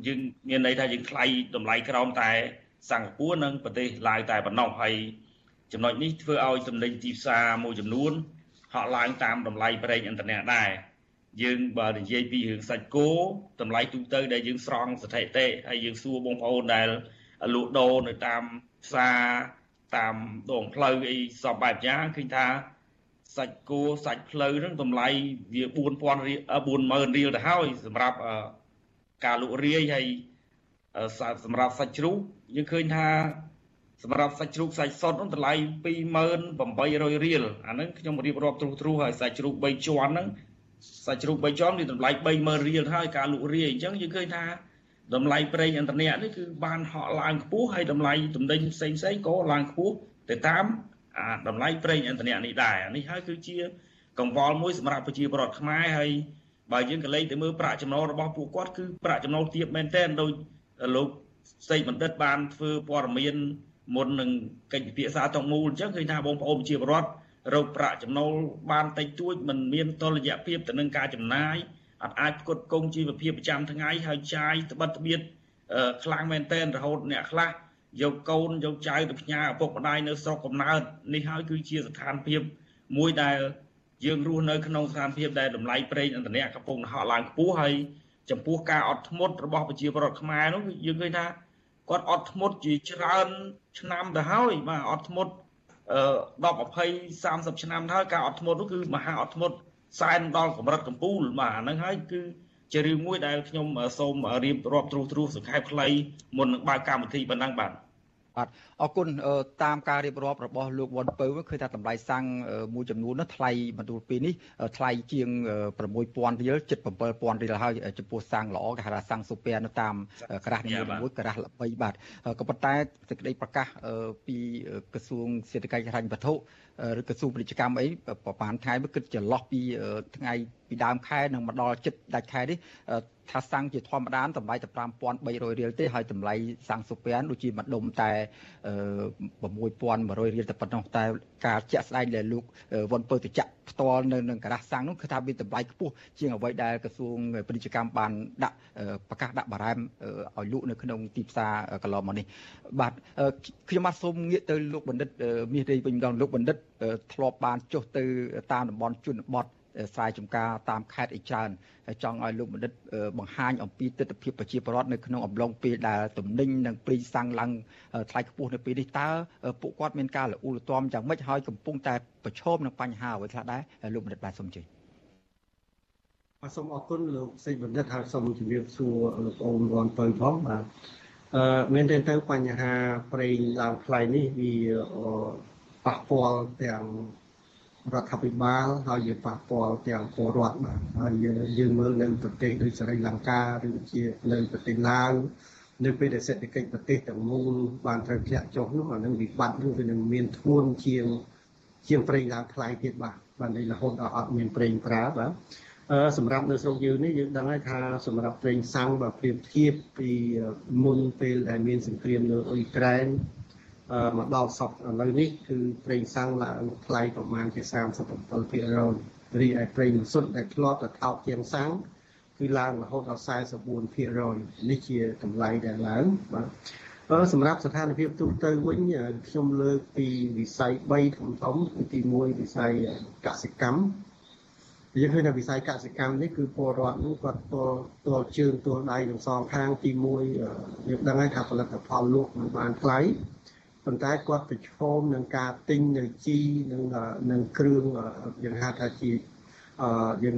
Speaker 22: យើងមានន័យថាយើងថ្លៃតម្លៃក្រោមតែសិង្ហបុរីនិងប្រទេសឡាវតែប៉ុណ្ណោះហើយចំណុចនេះធ្វើឲ្យចំណេញទីផ្សារមួយចំនួន ហក់ឡើងតាមតម្លៃប្រេងឥន្ធនៈដែរយើងបើនិយាយពីរឿងសាច់គោតម្លៃទូទៅដែលយើងស្រង់ស្ថិតិហើយយើងសួរបងប្អូនដែលលក់ដូរនៅតាមផ្សារតាមដងផ្លូវអីសពបែបយ៉ាងឃើញថាសាច់គោសាច់ផ្លូវហ្នឹងតម្លៃវា4000រៀល40000រៀលទៅហើយសម្រាប់ការលក់រាយហើយសម្រាប់សាច់ជ្រូកយើងឃើញថា សម្រាប់សាច់ជ្រូកសាច់សុតនោះតម្លៃ2800រៀលអាហ្នឹងខ្ញុំរៀបរាប់ទ្រុសទ្រុសហើយសាច់ជ្រូក3ជាន់ហ្នឹងសាច់ជ្រូក3ជាន់វាតម្លៃ30000រៀលហើយការលក់រាយអញ្ចឹងយើងឃើញថាតម្លៃប្រេងឥន្ធនៈនេះគឺបានហក់ឡើងខ្ពស់ហើយតម្លៃទំនិញផ្សេងផ្សេងក៏ឡើងខ្ពស់ទៅតាមអាតម្លៃប្រេងឥន្ធនៈនេះដែរនេះហើយគឺជាកង្វល់មួយសម្រាប់ប្រជាពលរដ្ឋខ្មែរហើយបើយើងក៏លេខទៅមើលប្រាក់ចំណូលរបស់ពួកគាត់គឺប្រាក់ចំណូលទាបមែនទែនដោយលោកស្រីបណ្ឌិតបានធ្វើព័ត៌មាន មុននឹងកិច្ចពិភាក្សាទាំងមូលអញ្ចឹងឃើញថាបងប្អូនប្រជាពលរដ្ឋរកប្រាក់ចំណូលបានតិចតួចមិនមានតុល្យភាពទៅនឹងការចំណាយអត់អាចផ្គត់ផ្គង់ជីវភាពប្រចាំថ្ងៃហើយចាយត្បិតត្បៀតខ្លាំងមែនទែនរហូតអ្នកខ្លះយកកូនយកចៅទៅផ្ញើឪពុកម្ដាយនៅស្រុកកំណើតនេះហើយគឺជាស្ថានភាពមួយដែលយើងរស់នៅក្នុងស្ថានភាពដែលតម្លៃប្រេងឥន្ធនៈកំពុងហក់ឡើងខ្ពស់ហើយចំពោះការអត់ធ្មត់របស់ប្រជាពលរដ្ឋខ្មែរនោះយើងឃើញថា គាត់អត់ធ្មត់ជាច្រើន ឆ្នាំទៅហើយបាទអត់ធ្មត់អឺ10 20 30ឆ្នាំទៅហើយការអត់ធ្មត់នោះគឺមហាអត់ធ្មត់សែនដល់កម្រិតកំពូលបាទអាហ្នឹងហើយគឺជារឿងមួយដែលខ្ញុំសូមរៀបរាប់ទ្រុសទ្រុសសង្ខេបខ្លីមុននឹងបើកកម្មវិធីប៉ុណ្ណឹងបាទ
Speaker 1: បាទអរគុណតាមការរៀបរាប់របស់លោកវ៉ុនពៅឃើញថាតម្លៃសាំងមួយចំនួននោះថ្លៃបន្ទូលពីនេះថ្លៃជាង6000រៀលជិត7000រៀលហើយចំពោះសាំងល្អគេហៅថាសាំងស៊ូពែនៅតាមក្រាស់នីមួយៗក្រាស់ល្បីបាទក៏ប៉ុន្តែសេចក្តីប្រកាសពីក្រសួងសេដ្ឋកិច្ចហិរញ្ញវត្ថុឬក្រសួងពាណិជ្ជកម្មអីប្រហែលថ្ងៃមកគិតចន្លោះពីថ្ងៃ ពីដើមខែនឹងមកដល់ចិត្តដាច់ខែនេះថាសាំងជាធម្មតាតម្លៃតែ5300រៀលទេហើយតម្លៃសាំងស៊ូពែនដូចជាមួយដុំតែ6100រៀលតែប៉ុណ្ណោះតែការជាក់ស្ដែងដែលលោកវ៉ុនពើតចាក់ផ្ទាល់នៅនឹងការ៉ាសសាំងនោះគឺថាមានតម្លៃខ្ពស់ជាងអ្វីដែលក្រសួងពាណិជ្ជកម្មបានដាក់ប្រកាសដាក់បារ៉ែមឲ្យលក់នៅក្នុងទីផ្សារកន្លងមកនេះបាទខ្ញុំបាទសូមងាកទៅលោកបណ្ឌិតមាសរីវិញម្ដងលោកបណ្ឌិតធ្លាប់បានចុះទៅតាមតំបន់ជនបទ ស្រែចម្ការតាមខេត្តអីច្រើនហើយចង់ឲ្យលោកបណ្ឌិតបង្ហាញអំពីទស្សនវិជ្ជាប្រជាពលរដ្ឋនៅក្នុងអំឡុងពេលដែលទំនិញនិងព្រីសាំងឡើងថ្លៃខ្ពស់នៅពេលនេះតើពួកគាត់មានការលូលទាំយ៉ាងម៉េចហើយកំពុងតែប្រឈមនឹងបញ្ហាអ្វីខ្លះដែរលោកបណ្ឌិតបាទសូមជឿ
Speaker 23: បាទសូមអរគុណលោកសេចបណ្ឌិតហើយសូមជម្រាបសួរលោកអូនរនពៅផងបាទអឺមែនទេទៅបញ្ហាប្រេងឡើងថ្លៃនេះវាប៉ះពាល់ទាំង រដ្ឋាភិបាលហើយយើងប៉ះពាល់ទាំងពលរដ្ឋបាទហើយយើងមើលនៅប្រទេសដូចសេរីលង្កាឬជានៅប្រទេសឡាវនៅពេលដែលសេដ្ឋកិច្ចប្រទេសទាំងមូលបានត្រូវធ្លាក់ចុះនោះអានឹងវិបត្តិនោះវានឹងមានធ្ងន់ជាងជាងប្រេងឡើងថ្លៃទៀតបាទបាទនេះរហូតដល់អត់មានប្រេងប្រើបាទអឺសម្រាប់នៅស្រុកយើងនេះយើងដឹងហើយថាសម្រាប់ប្រេងសាំងបើប្រៀបធៀបពីមុនពេលដែលមានសង្គ្រាមនៅអ៊ុយក្រែន មកដល់សពឥឡូវនេះគឺប្រេងសាំងឡើងថ្លៃប្រមាណជា37%រីឯប្រេងសុទ្ធដែលធ្លាប់តែថោកជាងសាំងគឺឡើងរហូតដល់44%នេះជាតម្លៃដែលឡើងបាទអឺសម្រាប់ស្ថានភាពទូទៅវិញខ្ញុំលើកពីវិស័យ3ធំធំគឺទី1វិស័យកសិកម្មយើងឃើញថាវិស័យកសិកម្មនេះគឺពលរដ្ឋនោះគាត់ទល់ទល់ជើងទល់ដៃទាំងសងខាងទី1យើងដឹងហើយថាផលិតផលលក់មិនបានថ្លៃ ប៉ុន្តែគាត់ប្រឈមនឹងការទិញនៅជីនិងនឹងគ្រឿងយើងហៅថាជាអឺយើង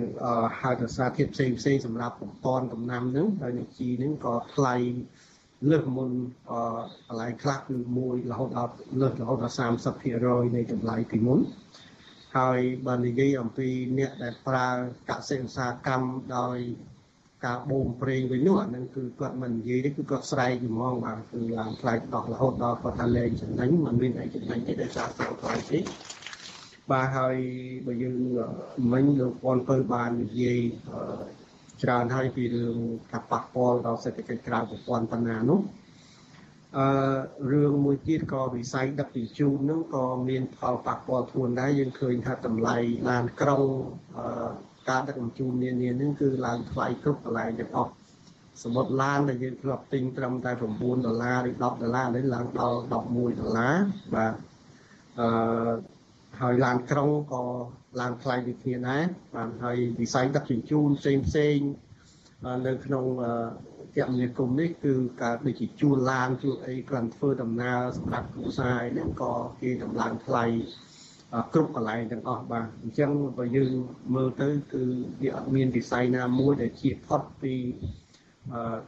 Speaker 23: ហៅថាសារធាតុផ្សេងផ្សេងសម្រាប់បំពន់ដំណាំហ្នឹងហើយនៅជីហ្នឹងក៏ថ្លៃលើសមុនអឺកន្លែងខ្លះគឺមួយរហូតដល់លើសរហូតដល់30%នៃតម្លៃពីមុនហើយបើនិយាយអំពីអ្នកដែលប្រើកសិឧស្សាហកម្មដោយ ការបូមប្រេងវិញនោះអានឹងគឺគាត់មិននិយាយទេគឺគាត់ស្រែកហ្មងបាទគឺឡើងផ្លាច់ដោះរហូតដល់គាត់ថាលែងចំណេញមិនមានអីចំណេញទេដោយសារចូលថ្លៃទេបាទហើយបើយើងមិញលោកពាន់ពៅបាននិយាយច្រើនហើយពីរឿងការប៉ះពាល់ដល់សេដ្ឋកិច្ចក្រៅប្រព័ន្ធបណ្ណានោះអឺរឿងមួយទៀតក៏វិស័យដឹកជញ្ជូនហ្នឹងក៏មានផលប៉ះពាល់ធ្ងន់ដែរយើងឃើញថាតម្លៃឡានក្រុងអឺ ការដឹកជញ្ជូននានានឹងគឺឡើងថ្លៃគ្រប់កន្លែងទាំងអស់សមុទ្រឡានដែលយើងធ្លាប់ទិញត្រឹមតែ9ដុល្លារឬ10ដុល្លារនេះឡើងដល់11ដុល្លារបាទអឺហើយឡានក្រុងក៏ឡើងថ្លៃដូចគ្នាដែរបាទហើយវិស័យដឹកជញ្ជូនផ្សេងផ្សេងនៅក្នុងគមនាគមន៍នេះគឺការដូចជាជួលឡានជួលអីគ្រាន់ធ្វើដំណើរសម្រាប់គ្រួសារអីហ្នឹងក៏គេតម្លើងថ្លៃ គ្រប់កន្លែងទាំងអស់បាទអញ្ចឹងបើយើងមើលទៅគឺវាអត់មានវិស័យណាមួយដែលជាផុតពី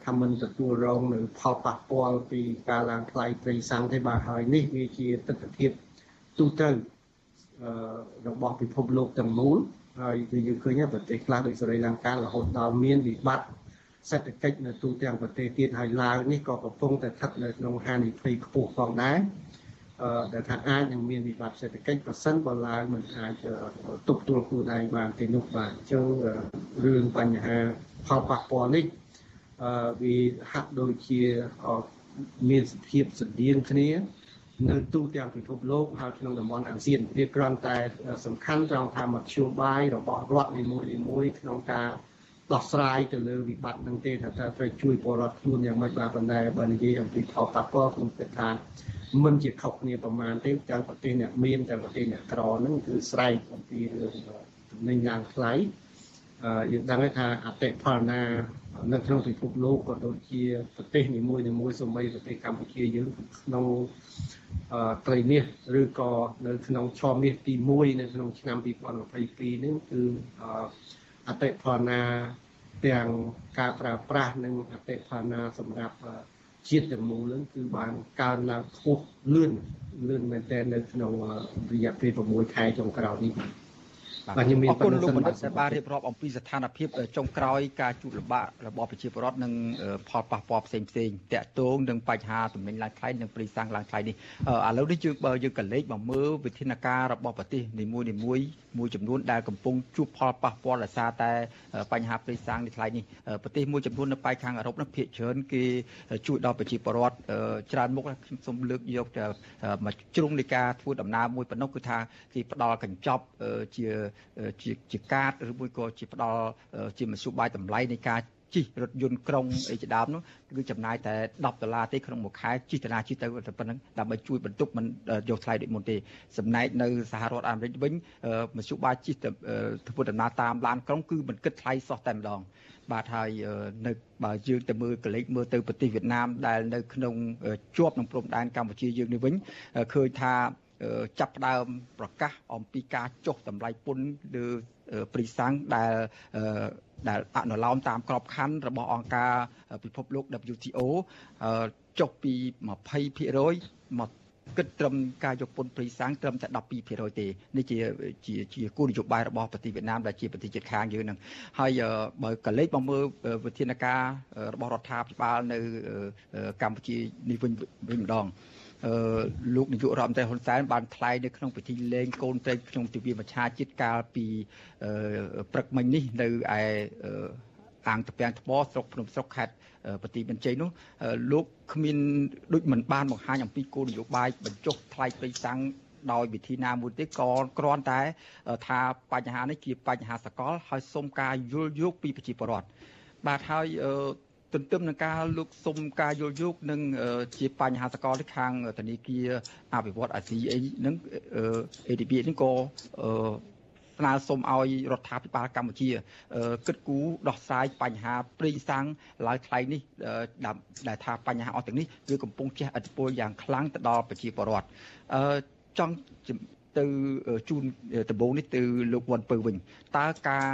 Speaker 23: ថាមិនទទួលរងនៅផលប៉ះពាល់ពីការឡើងថ្លៃប្រេងសាំងទេបាទហើយនេះវាជាទស្សនវិជ្ជាទូទៅរបស់ពិភពលោកទាំងមូលហើយគឺយើងឃើញប្រទេសខ្លះដូចសេរីលង្ការហូតដល់មានវិបត្តិសេដ្ឋកិច្ចនៅទូទាំងប្រទេសទៀតហើយឡាវនេះក៏កំពុងតែស្ថិតនៅក្នុងហានិភ័យខ្ពស់ផងដែរ ដែលថាអាចនឹងមានវិបត្តិសេដ្ឋកិច្ចប្រសិនបើឡើងមិនអាចទប់ទល់ខ្លួនឯងបានទេនោះបាទអញ្ចឹងរឿងបញ្ហាផលប៉ះពាល់នេះអឺវាហាក់ដូចជាមានសភាពស្តៀងគ្នានៅទូទាំងពិភពលោកហើយក្នុងតំបន់អាស៊ានវាគ្រាន់តែសំខាន់ត្រង់ថាមធ្យោបាយរបស់រដ្ឋនីមួយៗក្នុងការដោះស្រាយទៅលើវិបត្តិនឹងទេថាតើត្រូវជួយពលរដ្ឋខ្លួនយ៉ាងម៉េចបាទប៉ុន្តែបើនិយាយអំពីផលប៉ះពាល់ខ្ញុំគិតថា មិនជាខុសគ្នាប្រមាណទេទាំងប្រទេសអ្នកមានទាំងប្រទេសអ្នកក្រហ្នឹងគឺស្រែកអំពីរឿងទំនិញឡើងថ្លៃយើងដឹងថាអតិផលណានៅក្នុងពិភពលោកក៏ដូចជាប្រទេសនីមួយនីមួយសូម្បីប្រទេសកម្ពុជាយើងក្នុងត្រីមាសឬក៏នៅក្នុងឆមាសទី1នៅក្នុងឆ្នាំ2022នេះគឺអតិផលណាទាំងការប្រើប្រាស់និងអតិផលណាសម្រាប់ ជាតិទាំងមូលនឹងគឺបានកើនឡើងខ្ពស់លឿនលឿនមែនទែននៅក្នុងរយៈពេល6ខែចុងក្រោយនេះ
Speaker 1: បាទខ្ញុំមានអរគុណលោកបណ្ឌិតដែលបានរៀបរាប់អំពីស្ថានភាពចុងក្រោយការជួបលំបាករបស់ប្រជាពលរដ្ឋនិងផលប៉ះពាល់ផ្សេងផ្សេងតាក់ទងនឹងបញ្ហាទំនិញឡើងថ្លៃនិងព្រីសាំងឡើងថ្លៃនេះឥឡូវនេះយើងបើយើងកលេចមកមើលវិធានការរបស់ប្រទេសនីមួយនីមួយមួយចំនួនដែលកំពុងជួបផលប៉ះពាល់ដោយសារតែបញ្ហាព្រីសាំងនេះថ្លៃនេះប្រទេសមួយចំនួននៅប៉ែកខាងអឺរ៉ុបនោះភាគច្រើនគេជួយដល់ប្រជាពលរដ្ឋច្រើនមុខខ្ញុំសូមលើកយកមកជ្រុងនៃការធ្វើដំណើរមួយប៉ុណ្ណោះគឺថាគេផ្ដល់កញ្ចប់ជាជាជាកាតឬមួយក៏ជាផ្ដល់ជាមធ្យោបាយតម្លៃនៃការជិះរថយន្តក្រុងអីជាដើមនោះគឺចំណាយតែ10ដុល្លារទេក្នុងមួយខែជិះតាណាជិះទៅតែប៉ុណ្្នឹងដើម្បីជួយបន្ទប់មិនយកថ្លៃដូចមុនទេចំណែកនៅសហរដ្ឋអាមេរិកវិញមធ្យោបាយជិះធ្វើដំណើរតាមឡានក្រុងគឺមិនគិតថ្លៃសោះតែម្ដងបាទហើយនៅបើយើងទៅមើលកលេចមើលទៅប្រទេសវៀតណាមដែលនៅក្នុងជាប់នឹងព្រំដែនកម្ពុជាយើងនេះវិញឃើញថា ចាប់ផ្ដើមប្រកាសអំពីការចុះតម្លៃពន្ធលើព្រីសាំងដែលដែលអនុលោមតាមក្របខ័ណ្ឌរបស់អង្គការពិភពលោក WTO ចុះពី20%មកគិតត្រឹមការយកពន្ធព្រីសាំងត្រឹមតែ12%ទេនេះជាជាជាគោលនយោបាយរបស់ប្រទេសវៀតណាមដែលជាប្រទេសជិតខាងយើងនឹងហើយបើកលេចមកមើលវិធានការរបស់រដ្ឋាភិបាលនៅកម្ពុជានេះវិញវិញម្ដងអឺ លោកនាយករដ្ឋមន្ត្រីហ៊ុនសែនបានថ្លែងនៅក្នុងពិធីលេងកូនត្រីក្នុងទិវាមច្ឆាជាតិកាលពីព្រឹកមិញនេះនៅឯអាងតពាំងថ្មស្រុកភ្នំស្រុកខេត្តប្រទីបញ្ជ័យនោះលោកគ្មានដូចមិនបានបង្ហាញអំពីគោលនយោបាយបញ្ចុះថ្លៃប្រៃសាំងដោយវិធីណាមួយទេក៏គ្រាន់តែ ថាបញ្ហានេះជាបញ្ហាសកល ហើយសូមការយល់យោគពីប្រជាពលរដ្ឋបាទហើយ ទន្ទឹមនឹងការលោកសុំការយល់យោគនឹងជាបញ្ហាសកលខាងធនាគារអភិវឌ្ឍអាស៊ីអីនឹង ADB នេះក៏ស្នើសុំឲ្យរដ្ឋាភិបាលកម្ពុជាគិតគូរដោះស្រាយបញ្ហាព្រីសាំងឡើងថ្លៃនេះដែលថាបញ្ហាអស់ទាំងនេះគឺកំពុងជះឥទ្ធិពលយ៉ាងខ្លាំងទៅដល់ប្រជាពលរដ្ឋចង់ទៅជូនដំបូងនេះទៅលោកវ៉ាន់ពៅវិញតើការ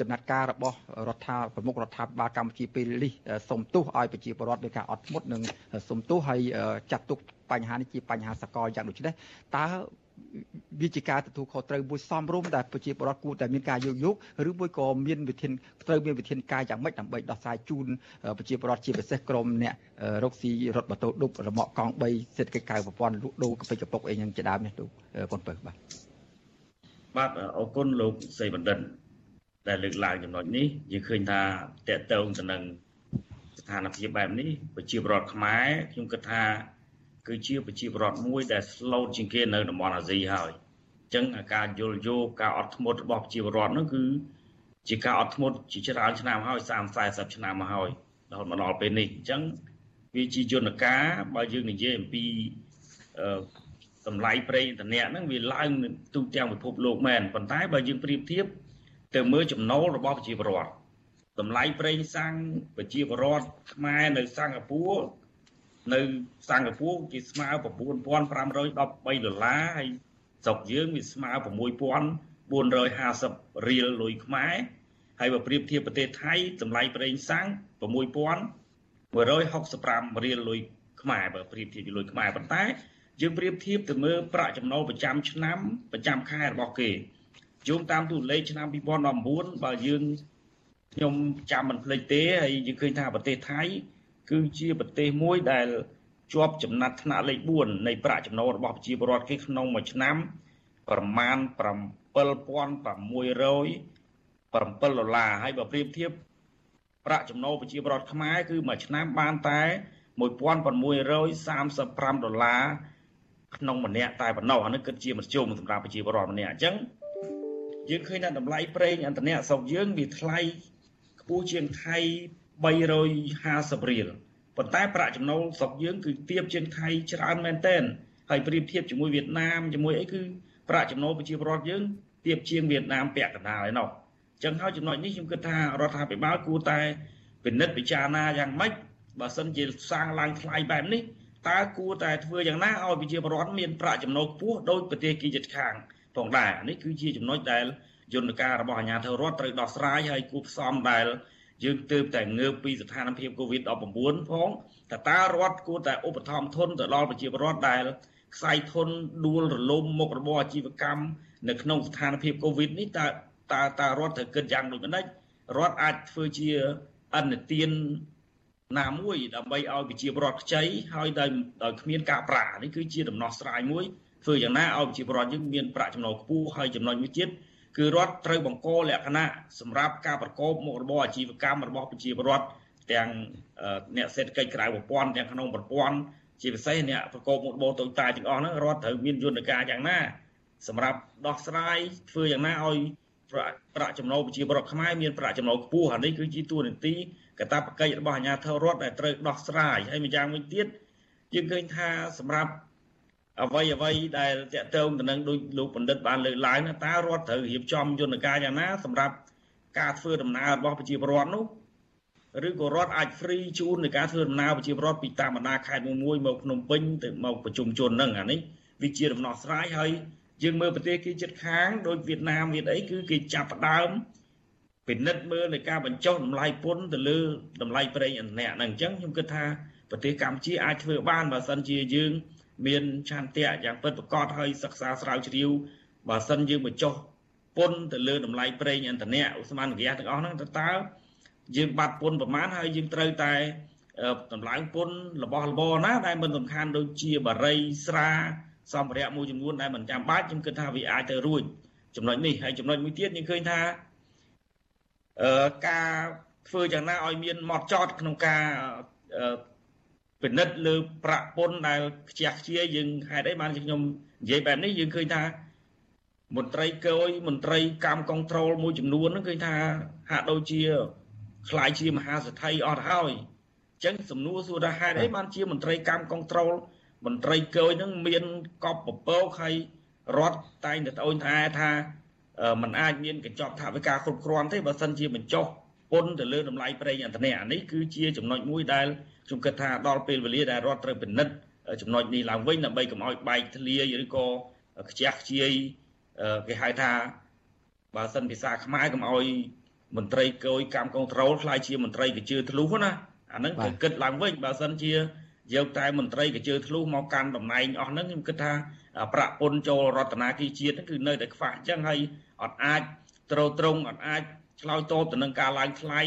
Speaker 1: ចំណាត់ការរបស់រដ្ឋាប្រមុខរដ្ឋាភិបាលកម្ពុជាពេលនេះសុំទោសឲ្យប្រជាពលរដ្ឋដោយការអត់ធ្មត់និងសុំទោសហើយចាត់ទុកបញ្ហានេះជាបញ្ហាសកលយ៉ាងដូចនេះតើវាជាការទទួលខុសត្រូវមួយសមរម្យដែលប្រជាពលរដ្ឋគួរតែមានការយោគយល់ឬមួយក៏មានវិធានត្រូវមានវិធានការយ៉ាងម៉េចដើម្បីដោះស្រាយជូនប្រជាពលរដ្ឋជាពិសេសក្រុមអ្នករកស៊ីរថម៉ូតូឌុបរមាក់កង់3សេដ្ឋកិច្ចក្រៅប្រព័ន្ធលក់ដូរកពិចកពុកអីយ៉ាងជាដើមនេះលោកប៉ុនពើបាទ
Speaker 22: បាទអរគុណលោកសីបណ្ឌិត ដែលលើកឡើងចំណុចនេះយើងឃើញថាតកតងទៅនឹងស្ថានភាពបែបនេះប្រជាពលរដ្ឋខ្មែរខ្ញុំគិតថា គឺជាប្រជាពលរដ្ឋមួយដែល slow ជាងគេនៅតំបន់អាស៊ីហើយអញ្ចឹងការយល់យោគការអត់ធ្មត់របស់ប្រជាពលរដ្ឋនោះគឺជាការអត់ធ្មត់ជាច្រើនឆ្នាំហើយ30 40ឆ្នាំមកហើយរហូតមកដល់ពេលនេះអញ្ចឹងវាជាយន្តការបើយើងនិយាយអំពីអឺតម្លៃប្រេងឥន្ធនៈហ្នឹងវាឡើងទូទាំងពិភពលោកមែនប៉ុន្តែបើយើងប្រៀបធៀប ទៅមើលចំណូលរបស់ប្រជាពលរដ្ឋតម្លៃប្រេងសាំងប្រជាពលរដ្ឋខ្មែរនៅសិង្ហបុរីនៅសិង្ហបុរីគេស្មើ9513ដុល្លារហើយស្រុកយើងវាស្មើ6450រៀលលុយខ្មែរហើយបើប្រៀបធៀបប្រទេសថៃតម្លៃប្រេងសាំង6165រៀលលុយខ្មែរបើប្រៀបធៀបជាមួយលុយខ្មែរប៉ុន្តែយើងប្រៀបធៀបទៅមើលប្រាក់ចំណូលប្រចាំឆ្នាំប្រចាំខែរបស់គេ យោងតាមទូលេខឆ្នាំ2019បើយើងខ្ញុំចាំមិនភ្លេចទេហើយយើងឃើញថាប្រទេសថៃ គឺជាប្រទេសមួយដែលជាប់ចំណាត់ថ្នាក់លេខ4នៃប្រាក់ចំណូលរបស់ប្រជាពលរដ្ឋគេក្នុងមួយឆ្នាំប្រមាណ7600 7ដុល្លារហើយបើប្រៀបធៀបប្រាក់ចំណូលប្រជាពលរដ្ឋខ្មែរគឺមួយឆ្នាំបានតែ1635ដុល្លារក្នុងម្នាក់តែប៉ុណ្ណោះអានេះគិតជាមធ្យមសម្រាប់ប្រជាពលរដ្ឋម្នាក់អញ្ចឹង យើងឃើញថាតម្លៃប្រេងឥន្ធនៈស្រុកយើងវាថ្លៃខ្ពស់ជាងថៃ350រៀលប៉ុន្តែប្រាក់ចំណូលស្រុកយើងគឺទាបជាងថៃច្រើនមែនទែនហើយប្រៀបធៀបជាមួយវៀតណាមជាមួយអីគឺប្រាក់ចំណូលប្រជាពលរដ្ឋយើងទាបជាងវៀតណាមពាក់កណ្ដាលឯណោះអញ្ចឹងហើយចំណុចនេះខ្ញុំគិតថារដ្ឋាភិបាលគួរតែពិនិត្យពិចារណាយ៉ាងម៉េចបើសិនជាសាងឡើងថ្លៃបែបនេះតើគួរតែធ្វើយ៉ាងណាឲ្យប្រជាពលរដ្ឋមានប្រាក់ចំណូលខ្ពស់ដោយប្រទេសគីជិតខាង ផងដែរនេះគឺជាចំណុចដែលយន្តការរបស់អាជ្ញាធររដ្ឋត្រូវដោះស្រាយហើយគួរផ្សំដែលយើងទើបតែងើបពីស្ថានភាព COVID-19 ផងតើតើរដ្ឋគួរតែឧបត្ថម្ភធនទៅដល់ប្រជាពលរដ្ឋដែលខ្សែធនដួលរលំមុខរបរអាជីវកម្មនៅក្នុងស្ថានភាព COVID នេះតើតើតើរដ្ឋត្រូវគិតយ៉ាងដូចម្ដេចរដ្ឋអាចធ្វើជាអនុទានណាមួយដើម្បីឲ្យប្រជាពលរដ្ឋខ្ចីហើយដោយដោយគ្មានការប្រានេះគឺជាដំណោះស្រាយមួយ ធ្វើយ៉ាងណាឲ្យប្រជាពលរដ្ឋយើងមានប្រាក់ចំណូលខ្ពស់ហើយចំណុចមួយទៀតគឺរដ្ឋត្រូវបង្កលក្ខណៈសម្រាប់ការប្រកបមុខរបរអាជីវកម្មរបស់ប្រជាពលរដ្ឋទាំងអ្នកសេដ្ឋកិច្ចក្រៅប្រព័ន្ធទាំងក្នុងប្រព័ន្ធជាពិសេសអ្នកប្រកបមុខរបរតូចតាចទាំងអស់ហ្នឹងរដ្ឋត្រូវមានយន្តការយ៉ាងណាសម្រាប់ដោះស្រាយធ្វើយ៉ាងណាឲ្យប្រាក់ចំណូលប្រជាពលរដ្ឋខ្មែរមានប្រាក់ចំណូលខ្ពស់អានេះគឺជាទួនាទីកតាបកិច្ចរបស់អាជ្ញាធររដ្ឋដែលត្រូវដោះស្រាយហើយម្យ៉ាងវិញទៀតយើងឃើញថាសម្រាប់ អ្វីអ្វីដែលតកតងទៅនឹងដូចលោកបណ្ឌិតបានលើកឡើងតើរដ្ឋត្រូវរៀបចំយន្តការយ៉ាងណាសម្រាប់ការធ្វើដំណើររបស់ប្រជាពលរដ្ឋនោះឬក៏រដ្ឋអាច free ជូននៃការធ្វើដំណើរប្រជាពលរដ្ឋពីតាមបណ្ដាខេត្តមួយមួយមកភ្នំពេញទៅមកប្រជុំជនហ្នឹងអានេះវាជាដំណោះស្រាយហើយយើងមើលប្រទេសគេជិតខាងដូចវៀតណាមវៀតអីគឺគេចាប់ផ្ដើមពិនិត្យមើលនៃការបញ្ចុះតម្លៃពន្ធទៅលើតម្លៃប្រេងឥន្ធនៈហ្នឹងអញ្ចឹងខ្ញុំគិតថាប្រទេសកម្ពុជាអាចធ្វើបានបើសិនជាយើង មានឆន្ទៈយ៉ាងពិតប្រាកដហើយសិក្សាស្រាវជ្រាវបើសិនយើងបញ្ចុះពន្ធទៅលើតម្លៃប្រេងឥន្ធនៈឧស្ម័នហ្គាសទាំងអស់ហ្នឹងតើតើយើងបាត់ពន្ធប្រមាណហើយយើងត្រូវតែតម្លើងពន្ធរបស់របរណាដែលមិនសំខាន់ដូចជាបារីស្រាសម្ភារៈមួយចំនួនដែលមិនចាំបាច់ខ្ញុំគិតថាវាអាចទៅរួចចំណុចនេះហើយចំណុចមួយទៀតយើងឃើញថាអឺការធ្វើយ៉ាងណាឲ្យមានម៉ត់ចត់ក្នុងការ ពិនិត្យលើប្រាក់ពន្ធដែលខ្ជះខ្ជាយយើងហេតុអីបានជាខ្ញុំនិយាយបែបនេះយើងឃើញថាមន្ត្រីកយមន្ត្រីកម្មគនត្រូលមួយចំនួនហ្នឹងឃើញថាហាក់ដូចជាខ្លាយជាមហាសេដ្ឋីអស់ទៅហើយអញ្ចឹងសំណួរសួរថាហេតុអីបានជាមន្ត្រីកម្មគនត្រូលមន្ត្រីកយហ្នឹងមានកប់ពពកហើយរដ្ឋតែងតែត្អូញត្អែថាมันអាចមានកញ្ចប់ថវិកាគ្រប់គ្រាន់ទេបើសិនជាបញ្ចុះពន្ធទៅលើតម្លៃប្រេងឥន្ធនៈអានេះគឺជាចំណុចមួយដែល ខ្ញុំគិតថាដល់ពេលវេលាដែលរដ្ឋត្រូវពិនិត្យចំណុចនេះឡើងវិញដើម្បីកុំឲ្យបែកធ្លាយឬក៏ខ្ជះខ្ជាយគេហៅថាបើសិនភាសាខ្មែរកុំឲ្យមន្ត្រីកយកម្មគនត្រូលខ្លាយជាមន្ត្រីកជឿធ្លុះណាអាហ្នឹងត្រូវគិតឡើងវិញបើសិនជាយកតែមន្ត្រីកជើធ្លុះមកកាន់តំណែងអស់ហ្នឹងខ្ញុំគិតថាប្រាក់ពន្ធចូលរដ្ឋាភិបាលជាតិគឺនៅតែខ្វះអញ្ចឹងហើយអត់អាចត្រត្រង់អត់អាចឆ្លើយតបទៅនឹងការឡើងថ្លៃ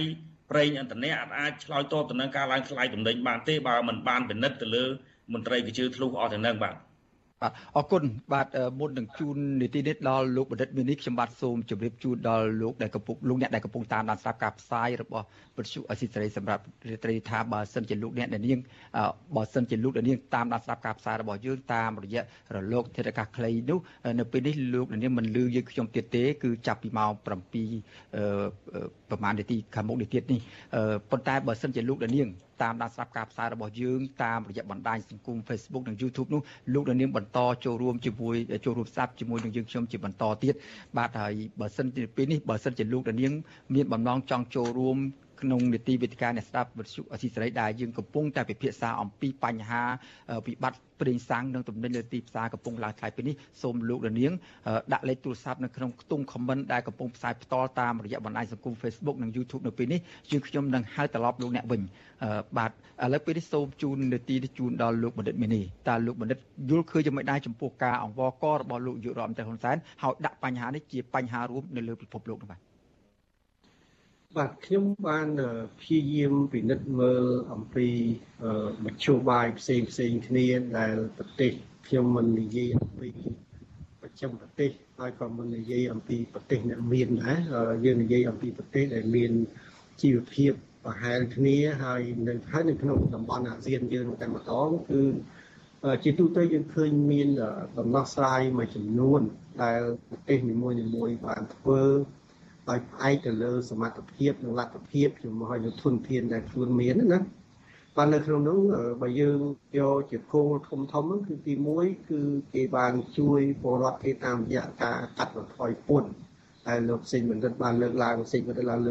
Speaker 22: ប្រេងឥន្ធនៈអត់អាចឆ្លើយតបទៅនឹងការឡើងថ្លៃតំណែងបានទេបើមិនបានពិនិត្យទៅលើមន្ត្រីកជើធ្លុះអស់ទាំងហ្នឹងបាទ
Speaker 1: បាទអរគុណបាទមុននឹងជូននីតិនេះដល់លោកបណ្ឌិតមីនីខ្ញុំបាទសូមជម្រាបជូនដល់លោកដែលកំពុងលោកអ្នកដែលកំពុងតាមដានស្ដាប់ការផ្សាយរបស់វិទ្យុអស៊ីសេរីសម្រាប់រាត្រីថាបើសិនជាលោកអ្នកនាងបើសិនជាលោកនាងតាមដានស្ដាប់ការផ្សាយរបស់យើងតាមរយៈរលកធាតុអាកាសខ្លីនោះនៅពេលនេះលោកនាងមិនលឺយើងខ្ញុំទៀតទេគឺចាប់ពីម៉ោង7ប្រហែលនាទីខាងមុខនេះទៀតនេះប៉ុន្តែបើសិនជាលោកនាង តាមដានស្ដាប់ការផ្សាយរបស់យើងតាមរយៈបណ្ដាញសង្គម Facebook និង YouTube នោះលោកនាងបន្តចូលរួមជាមួយចូលរួមស្ដាប់ជាមួយនឹងយើងខ្ញុំជាបន្តទៀតបាទហើយបើសិនជាពេលនេះបើសិនជាលោកនាងមានបំណងចង់ចូលរួម ក្នុងនីតិវិទ្យាអ្នកស្ដាប់វិទ្យុអសីសេរីដែលយើងកំពុងតែពិភាក្សាអំពីបញ្ហាវិបត្តិប្រេងសាំងនិងទំនិញលើទីផ្សារកំពុងឡើងថ្លៃពេលនេះសូមលោកលានដាក់លេខទូរស័ព្ទនៅក្នុងខ្ទង់ comment ដែលកំពុងផ្សាយផ្ទាល់តាមរយៈបណ្ដាញសង្គម Facebook និង YouTube នៅពេលនេះយើងខ្ញុំនឹងហៅត្រឡប់លោកអ្នកវិញបាទឥឡូវពេលនេះសូមជូននីតិនេះជូនដល់លោកបណ្ឌិតមីនីតើលោកបណ្ឌិតយល់ឃើញយ៉ាងម៉េចដែរចំពោះការអង្វរករបស់លោកយុរដ្ឋមន្ត្រីហ៊ុនសែនហើយដាក់បញ្ហានេះជាបញ្ហារួមនៅលើពិភពលោកនោះបាទ
Speaker 23: បាទខ្ញុំបានព្យាយាមពិនិត្យមើលអំពីមធ្យោបាយផ្សេងផ្សេងគ្នាដែលប្រទេសខ្ញុំមិននិយាយអំពីប្រចាំប្រទេសហើយក៏មិននិយាយអំពីប្រទេសអ្នកមានដែរយើងនិយាយអំពីប្រទេសដែលមានជីវភាពប្រហែលគ្នាហើយនៅហើយនៅក្នុងតំបន់អាស៊ានយើងតែម្ដងគឺជាទូទៅយើងឃើញមានដំណោះស្រាយមួយចំនួនដែលប្រទេសនីមួយៗបានធ្វើ ដោយផ្អែកទៅលើសមត្ថភាពនិងលទ្ធភាពជាមួយនឹងធនធានដែលខ្លួនមានណាបាទនៅក្នុងនោះបើយើងយកជាគោលធំធំគឺទី1គឺគេបានជួយពលរដ្ឋគេតាមរយៈការកាត់បន្ថយពន្ធដែលលោកសេងបណ្ឌិតបានលើកឡើងសេងបណ្ឌិតបានលើក